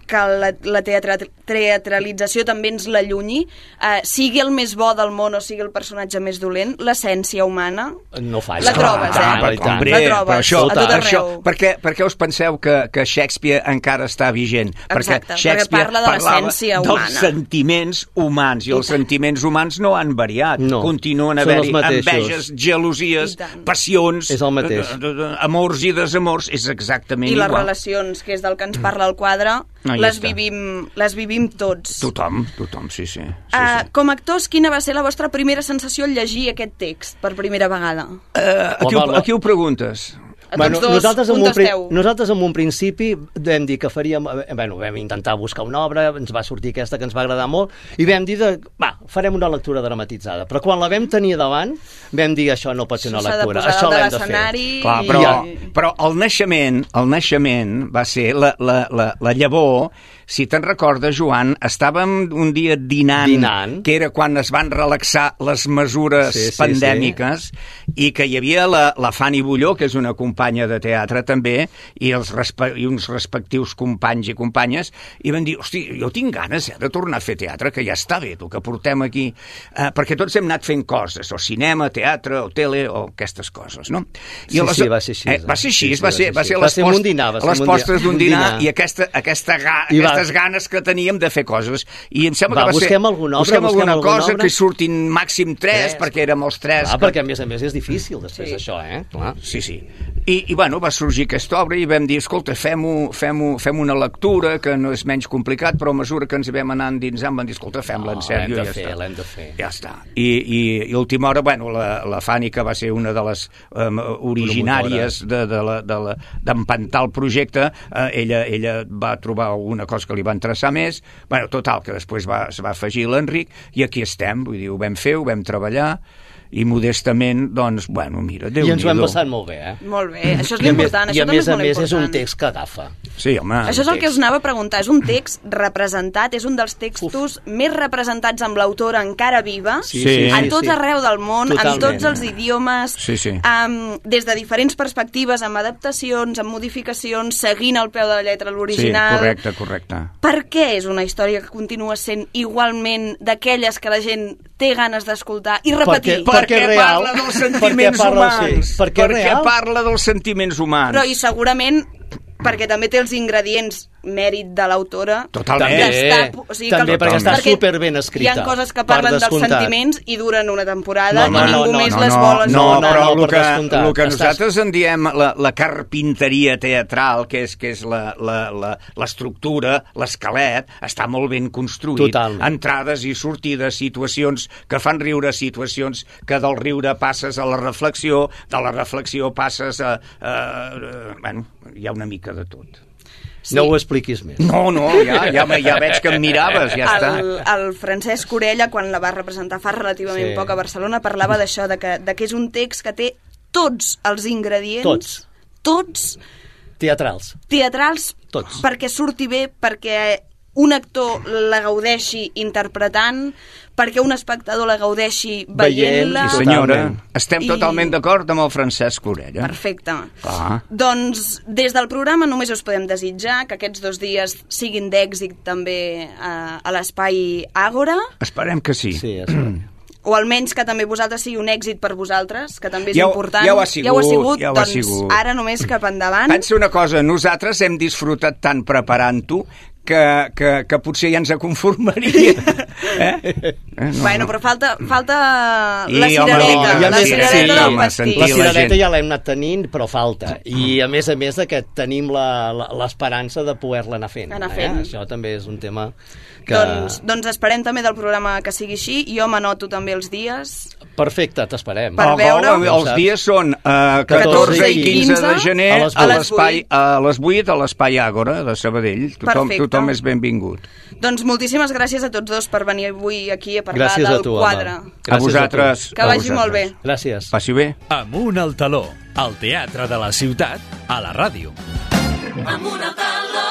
que la, la teatra, teatralització també ens l'allunyi, eh, sigui el més bo del món o sigui el personatge més dolent, l'essència humana No falla. La trobes, eh? Ah, i tant. hombre, La trobes, però això, a tot arreu. això, per, què, per què us penseu que, que Shakespeare encara està vigent? Exacte, perquè perquè Shakespeare parla de l'essència dels humana. sentiments humans, i els sentiments humans no han variat. No, Continuen haver-hi enveges, gelosies, I passions, És el mateix. eh, eh, eh, amors i desamors, és exactament i les igual. relacions, que és del que ens parla el quadre, No, les, està. vivim, les vivim tots. Tothom, tothom, sí, sí. sí, Uh, sí. com a actors, quina va ser la vostra primera sensació al llegir aquest text per primera vegada? Uh, a, qui, ho- a qui ho preguntes? A tots dos, nosaltres, en un, pri- contesteu. nosaltres en un principi vam dir que faríem... eh, Bueno, vam intentar buscar una obra, ens va sortir aquesta que ens va agradar molt, i vam dir, de, va, farem una lectura dramatitzada. Però quan la vam tenir davant, vam dir, això no pot ser una lectura, això l'hem de fer. Clar, i- però, però el naixement, el naixement va ser la, la, la, la llavor, si te'n recordes, Joan, estàvem un dia dinant, Dinant. que era quan es van relaxar les mesures Sí, sí, pandèmiques, i que hi havia la, la Fanny Bulló, que és una companya de teatre també, i, els respe i uns respectius companys i companyes, i van dir, hosti, jo tinc ganes eh, de tornar a fer teatre, que ja està bé, el que portem aquí, eh, perquè tots hem anat fent coses, o cinema, teatre, o tele, o aquestes coses, no? Sí, sí, va ser així, Eh, va ser així, sí, sí, va va ser, ser va ser Va les, ser post- un dinar, va ser les postres d'un un dinar, dinar. i aquesta, aquesta, ga, I va- aquestes ganes que teníem de fer coses. I em sembla Va, que va busquem ser... alguna obra, busquem busquem alguna alguna cosa obra. que surtin màxim tres, Tres. perquè érem els tres. Clar, que... perquè a més a més és difícil després sí. això, eh? Clar. Sí, sí. I, I, bueno, va sorgir aquesta obra i vam dir, escolta, fem-ho fem fem una lectura, que no és menys complicat, però a mesura que ens vam anar endinsant, vam dir, escolta, fem-la en No, sèrio l'hem i de ja fer, està. l'hem de fer. Ja està. I, i, i última hora, bueno, la, la Fanny, que va ser una de les um, originàries de, de la- de la- d'empantar el projecte, eh, ella, ella va trobar alguna cosa que li va interessar més, bueno, total, que després va, es va afegir l'Enric, i aquí estem, vull dir, ho vam fer, ho vam treballar, i modestament, doncs, bueno, mira, déu I ens ho hem passat molt bé, eh? Molt bé, això és I a més, l'important, i això a també més és a molt més és un important. text que agafa. Sí, home. Això és el que us anava a preguntar. És un text representat, és un dels textos més representats amb l'autora encara viva, Sí, sí, a sí, tot sí. arreu del món, en Totalment. tots els idiomes, Sí, sí. um, des de diferents perspectives, amb adaptacions, amb modificacions, seguint al peu de la lletra l'original. Sí, correcte, correcte. Per què és una història que continua sent igualment d'aquelles que la gent té ganes d'escoltar i repetir? perquè parla dels sentiments parla, humans. sí, perquè és real. parla dels sentiments humans. Però i segurament perquè també té els ingredients mèrit de l'autora Totalment. També, o sigui, també que, perquè està perquè superben escrita, hi ha coses que per parlen dels sentiments i duren una temporada No, no, i ningú no, no, més no, les no, vol no, escoltar. però no, el per que, el que Estàs- nosaltres en diem la, la carpinteria teatral, que és, que és la- la- la- l'estructura, l'esquelet, està molt ben construït. Totalment. Entrades i sortides, situacions que fan riure, situacions que del riure passes a la reflexió, de la reflexió passes a... a, a bueno, hi ha una mica de tot. Sí. No ho expliquis més. No, no, ja, ja, ja veig que em miraves, ja està. el, el Francesc Orella, quan la va representar fa relativament Sí. poc a Barcelona, parlava d'això, de, que, de que és un text que té tots els ingredients, Tots. tots Teatrals. teatrals Tots. perquè surti bé, perquè un actor la gaudeixi interpretant, perquè un espectador la gaudeixi veient-la. Sí, senyora, Totalment. estem I- totalment d'acord amb el Francesc Orella. Perfecte. Clar. Doncs des del programa només us podem desitjar que aquests dos dies siguin d'èxit també a, a l'espai Àgora, Esperem que sí. Sí, esperem. o almenys que també vosaltres sigui un èxit per vosaltres, que també és Ja ho- important. ja ho ha sigut, ja ho ha sigut, ja ho ha doncs sigut. ara només cap endavant. Pensa una cosa, nosaltres hem disfrutat tant preparant-ho que, que, que potser ja ens conformaria. Eh? eh no, Bueno, no. però falta, falta I, la home, cirereta, no, la sí, cirereta sí, del home, pastís. La la cirereta gent. ja l'hem anat tenint, però falta. I a més a més de que tenim la- la- l'esperança de poder-la anar fent. Anar fent. Eh? Això també és un tema que... Doncs, doncs esperem també del programa que sigui així. Jo m'anoto també els dies. Perfecte, t'esperem. Per Oh, veure- oh, els dies són uh, 14 i 15 de gener a l'espai a les 8 a l'espai Àgora de Sabadell. Tothom, Perfecte. Tothom és benvingut. Doncs moltíssimes gràcies a tots dos per venir avui aquí a parlar Gràcies del a tu, quadre. Home. A vosaltres. Que a vagi vosaltres. molt bé. Gràcies. Passi bé. Amunt al taló, al teatre de la ciutat, a la ràdio. Amunt al taló.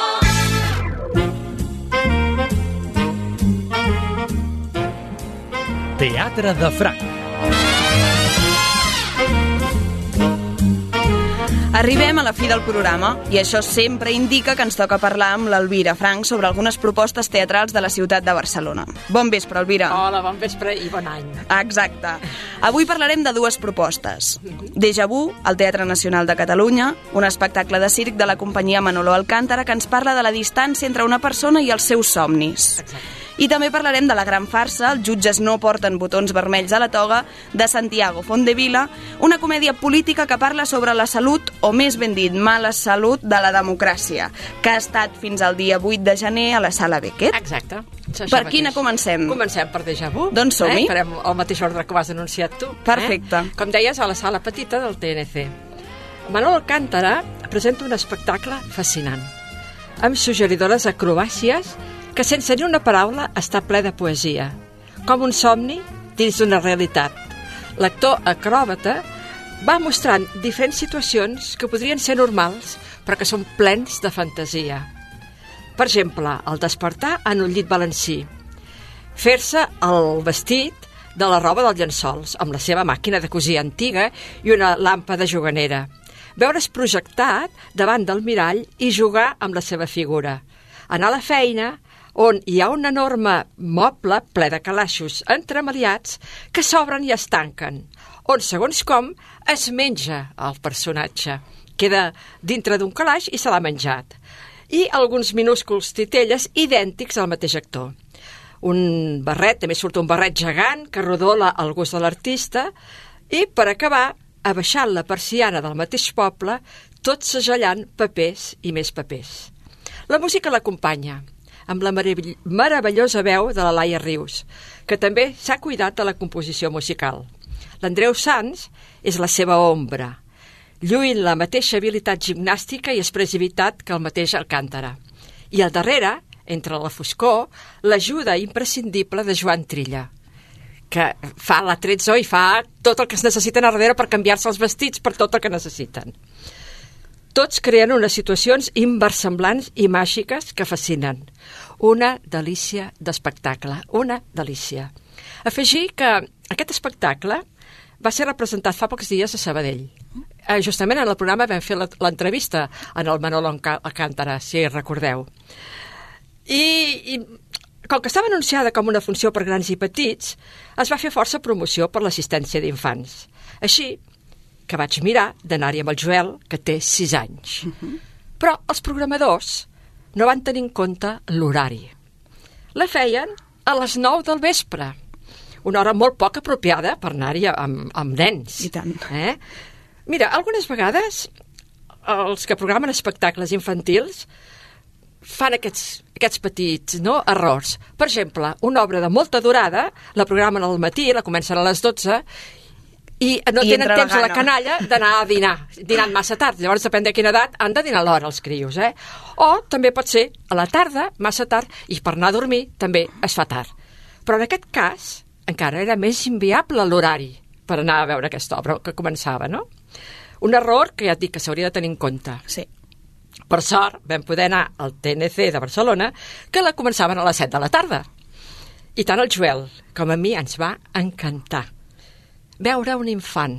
Teatre de Franc. Arribem a la fi del programa i això sempre indica que ens toca parlar amb l'Elvira Frank sobre algunes propostes teatrals de la ciutat de Barcelona. Bon vespre, Elvira. Hola, bon vespre i bon any. Exacte. Avui parlarem de dues propostes. Deja Vu, al Teatre Nacional de Catalunya, un espectacle de circ de la companyia Manolo Alcántara que ens parla de la distància entre una persona i els seus somnis. Exacte. I també parlarem de la gran farsa, Els jutges no porten botons vermells a la toga, de Santiago Fondevila, una comèdia política que parla sobre la salut, o més ben dit, mala salut de la democràcia, que ha estat fins al dia 8 de gener a la Sala Beckett. Exacte. Això Per mateix. quina comencem? Comencem per Deja Vu. Doncs som-hi. Eh? Farem el mateix ordre que ho has anunciat tu. Perfecte. Eh? Com deies, a la sala petita del TNC. Manol Alcántara presenta un espectacle fascinant, amb suggeridores acrobàcies que sense ni una paraula està ple de poesia, com un somni dins d'una realitat. L'actor acròbata va mostrant diferents situacions que podrien ser normals, però que són plens de fantasia. Per exemple, el despertar en un llit valencí, fer-se el vestit de la roba dels llençols, amb la seva màquina de cosir antiga i una làmpada juganera, veure's projectat davant del mirall i jugar amb la seva figura, anar a la feina, on hi ha un enorme moble ple de calaixos entremaliats que s'obren i es tanquen, on, segons com, es menja el personatge. Queda dintre d'un calaix i se l'ha menjat. I alguns minúsculs titelles idèntics al mateix actor. Un barret, també surt un barret gegant que rodola el gust de l'artista i, per acabar, abaixant la persiana del mateix poble, tot segellant papers i més papers. La música l'acompanya, amb la meravell meravellosa veu de la Laia Rius, que també s'ha cuidat de la composició musical. L'Andreu Sanz és la seva ombra, lluint la mateixa habilitat gimnàstica i expressivitat que el mateix Alcántara. I al darrere, entre la foscor, l'ajuda imprescindible de Joan Trilla, que fa la tretzó i fa tot el que es necessiten a darrere per canviar-se els vestits per tot el que necessiten. Tots creen unes situacions inversemblants i màgiques que fascinen. Una delícia d'espectacle, una delícia. Afegir que aquest espectacle va ser representat fa pocs dies a Sabadell. Eh, justament en el programa vam fer l'entrevista en el Manolo Alcántara, si recordeu. I, I com que estava anunciada com una funció per grans i petits, es va fer força promoció per l'assistència d'infants. Així que vaig mirar d'anar-hi amb el Joel, que té 6 anys. Però els programadors no van tenir en compte l'horari. La feien a les 9 del vespre, una hora molt poc apropiada per anar-hi amb, amb nens. I tant. Eh? Mira, algunes vegades els que programen espectacles infantils fan aquests, aquests petits no, errors. Per exemple, una obra de molta durada, la programen al matí, la comencen a les 12, i no I tenen temps a la canalla d'anar a dinar, dinant massa tard. Llavors, depèn de quina edat, han de dinar a l'hora els crios, eh? O també pot ser a la tarda, massa tard, i per anar a dormir també es fa tard. Però en aquest cas, encara era més inviable l'horari per anar a veure aquesta obra que començava, no? Un error que ja et dic que s'hauria de tenir en compte. Sí. Per sort, vam poder anar al TNC de Barcelona, que la començaven a les 7 de la tarda. I tant el Joel com a mi ens va encantar. Veure un infant,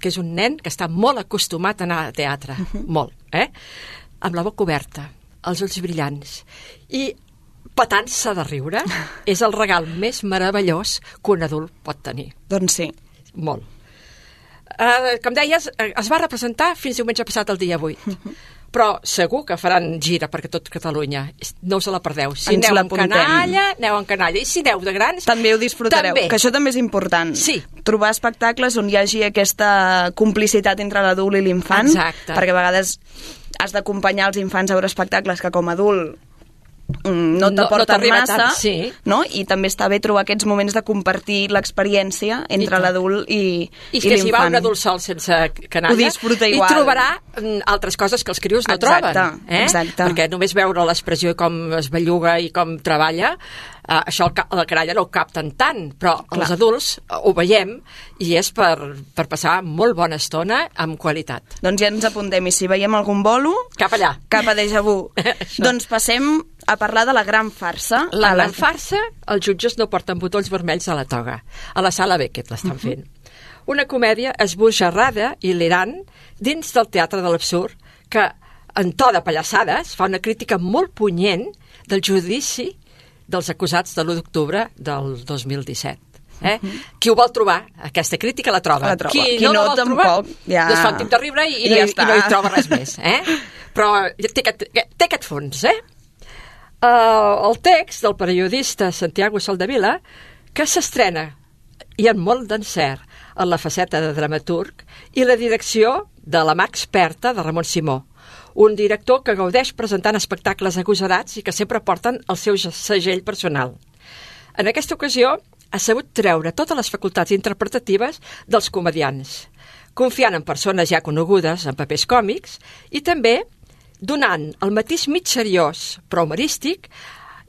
que és un nen que està molt acostumat a anar a teatre, molt, eh? Amb la boca oberta, els ulls brillants, i patant-se de riure, [LAUGHS] és el regal més meravellós que un adult pot tenir. Doncs sí. Molt. Uh, com deies, eh, es va representar fins diumenge passat el dia 8. Però segur que faran gira perquè tot Catalunya. No us la perdeu. Si Ens aneu l'apuntem. canalla, aneu amb canalla. I si aneu de grans... També ho disfrutareu, També. que això també és important. Sí. Trobar espectacles on hi hagi aquesta complicitat entre l'adult i l'infant, perquè a vegades has d'acompanyar els infants a veure espectacles que com a adult mm, no No- no t'arriba massa, tant, sí. no? i també està bé trobar aquests moments de compartir l'experiència entre l'adult i, I que si va un adult sol sense canalla, Ho disfruta igual. i trobarà mm, altres coses que els crios no Exacte, troben. Eh? exacte. Perquè només veure l'expressió i com es belluga i com treballa, eh, això el la canalla no ho capten tant, però Clar. els adults ho veiem i és per, per passar molt bona estona amb qualitat. Doncs ja ens apuntem, i si veiem algun bolo... Cap allà. Cap a Deja Vu. [LAUGHS] doncs passem a parlar de la gran farsa. La gran farsa, els jutges no porten botons vermells a la toga. A la sala Beckett l'estan fent. una comèdia esbojarrada i lirant dins del teatre de l'absurd que, en to de pallassades, fa una crítica molt punyent del judici dels acusats de l'1 d'octubre del 2017. Eh? Qui ho vol trobar, aquesta crítica la troba. La troba. Qui, Qui no, no, la vol tampoc, trobar, ja. tip de riure i, i, no, ja hi- i està. no hi troba res més. Eh? [LAUGHS] Però té aquest, té aquest fons, eh? Uh, el text del periodista Santiago Soldevila, que s'estrena i amb molt d'encert en la faceta de dramaturg i la direcció de la mà experta de Ramon Simó, un director que gaudeix presentant espectacles agosarats i que sempre porten el seu segell personal. En aquesta ocasió ha sabut treure totes les facultats interpretatives dels comedians, confiant en persones ja conegudes en papers còmics i també donant el mateix mig seriós, però humorístic,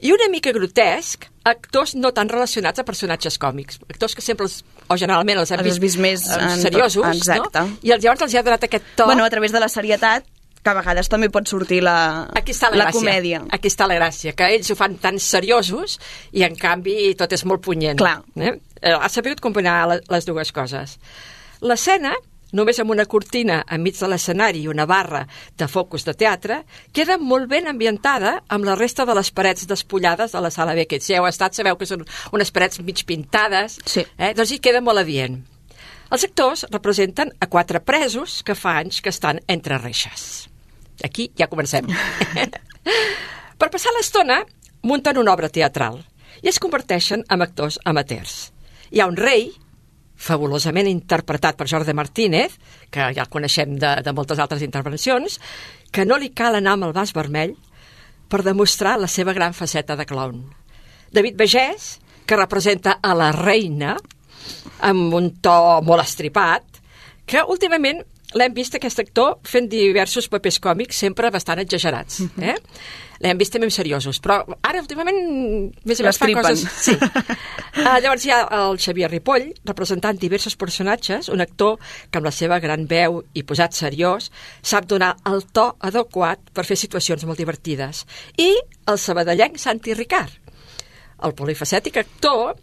i una mica grotesc actors no tan relacionats a personatges còmics. Actors que sempre, els, o generalment els hem has vist més en- seriosos, exacte. no? I llavors els ha donat aquest to... Bueno, a través de la serietat, que a vegades també pot sortir la, Aquí està la, la gràcia. comèdia. Aquí està la gràcia, que ells ho fan tan seriosos i en canvi tot és molt punyent. Clar. Eh? Eh, Ha sabut combinar le- les dues coses. L'escena, només amb una cortina enmig de l'escenari i una barra de focus de teatre, queda molt ben ambientada amb la resta de les parets despullades de la sala Beckett. Si heu estat, sabeu que són unes parets mig pintades, sí. eh? doncs hi queda molt adient. Els actors representen a quatre presos que fa anys que estan entre reixes. Aquí ja comencem. [LAUGHS] per passar l'estona, munten una obra teatral i es converteixen en actors amateurs. Hi ha un rei, fabulosament interpretat per Jordi Martínez, que ja el coneixem de, de moltes altres intervencions, que no li cal anar amb el vas vermell per demostrar la seva gran faceta de clown. David Begès, que representa a la reina, amb un to molt estripat, que últimament l'hem vist aquest actor fent diversos papers còmics sempre bastant exagerats. Eh? L'hem vist també en seriosos, però ara últimament més menys fa coses... Sí. Uh, [LAUGHS] llavors hi ha el Xavier Ripoll, representant diversos personatges, un actor que amb la seva gran veu i posat seriós sap donar el to adequat per fer situacions molt divertides. I el sabadellenc Santi Ricard, el polifacètic actor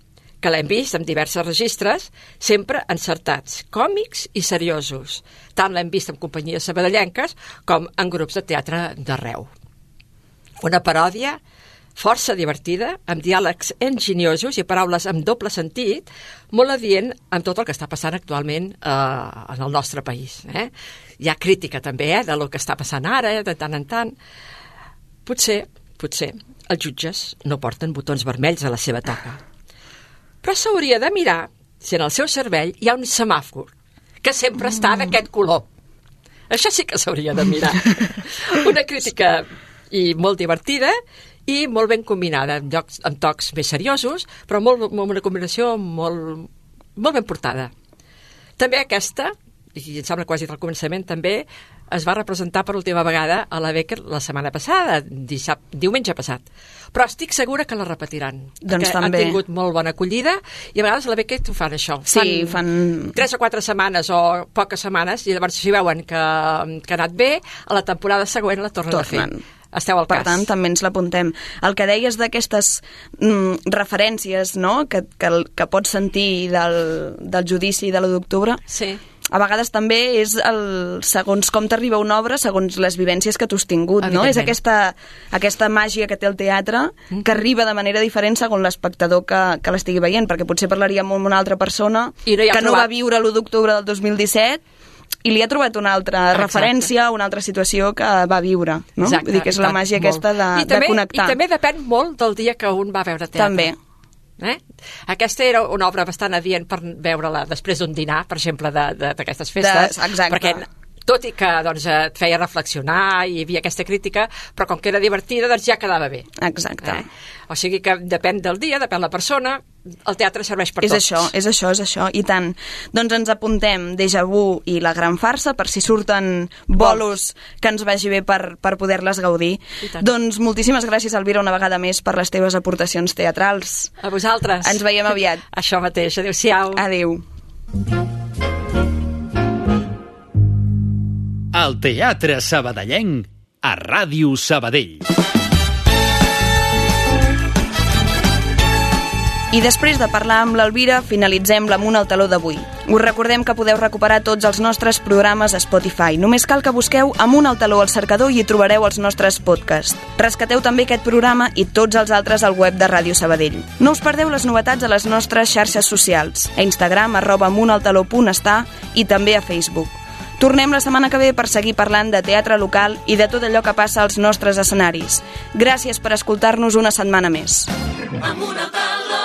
que l'hem vist en diversos registres, sempre encertats, còmics i seriosos. Tant l'hem vist en companyies sabadellenques com en grups de teatre d'arreu. Una paròdia força divertida, amb diàlegs enginyosos i paraules amb doble sentit, molt adient amb tot el que està passant actualment eh, en el nostre país. Eh? Hi ha crítica també eh, de lo que està passant ara, eh, de tant en tant. Potser, potser, els jutges no porten botons vermells a la seva toca. Però s'hauria de mirar si en el seu cervell hi ha un semàfor que sempre està d'aquest color. Això sí que s'hauria de mirar. [LAUGHS] Una crítica i molt divertida i molt ben combinada, amb, llocs, amb tocs més seriosos, però molt, amb una combinació molt, molt ben portada. També aquesta, i em sembla quasi del començament també, es va representar per última vegada a la Becker la setmana passada, dissab, diumenge passat. Però estic segura que la repetiran. Doncs també. han tingut molt bona acollida i a vegades a la Beckett ho fan això. Sí, fan- Tres o quatre setmanes o poques setmanes i llavors si veuen que, que ha anat bé, a la temporada següent la tornen, Tornen. a fer. Esteu al Per cas. tant, també ens l'apuntem. El que deies d'aquestes mm, referències no? que, que, que pots sentir del, del judici de l'1 d'octubre, sí. A vegades també és el, segons com t'arriba una obra, segons les vivències que tu has tingut, no? És aquesta, aquesta màgia que té el teatre que arriba de manera diferent segons l'espectador que, que l'estigui veient, perquè potser parlaríem amb una altra persona I no que no va viure l'1 d'octubre del 2017 i li ha trobat una altra Exacte. referència, una altra situació que va viure, no? Exacte, Vull dir que és la màgia molt. aquesta de, I també, de connectar. I també depèn molt del dia que un va veure teatre. També. Eh? Aquesta era una obra bastant adient per veure-la després d'un dinar, per exemple, d'aquestes festes. De- exacte. Perquè tot i que doncs, et feia reflexionar i hi havia aquesta crítica, però com que era divertida, doncs ja quedava bé. Exacte. Eh? O sigui que depèn del dia, depèn la persona, el teatre serveix per és tots. això, és això, és això, i tant. Doncs ens apuntem Deja Vu i La Gran Farsa per si surten bolos que ens vagi bé per, per poder-les gaudir. Doncs moltíssimes gràcies, Elvira, una vegada més per les teves aportacions teatrals. A vosaltres. Ens veiem aviat. [LAUGHS] Això mateix. Adéu-siau. Adéu. El Teatre Sabadellenc a Ràdio Sabadell. I després de parlar amb l'Elvira, finalitzem l'Amunt al taló d'avui. Us recordem que podeu recuperar tots els nostres programes a Spotify. Només cal que busqueu Amunt al taló al cercador i hi trobareu els nostres podcasts. Rescateu també aquest programa i tots els altres al web de Ràdio Sabadell. No us perdeu les novetats a les nostres xarxes socials, a Instagram, arroba amuntaltaló.està i també a Facebook. Tornem la setmana que ve per seguir parlant de teatre local i de tot allò que passa als nostres escenaris. Gràcies per escoltar-nos una setmana més. Amunt al taló.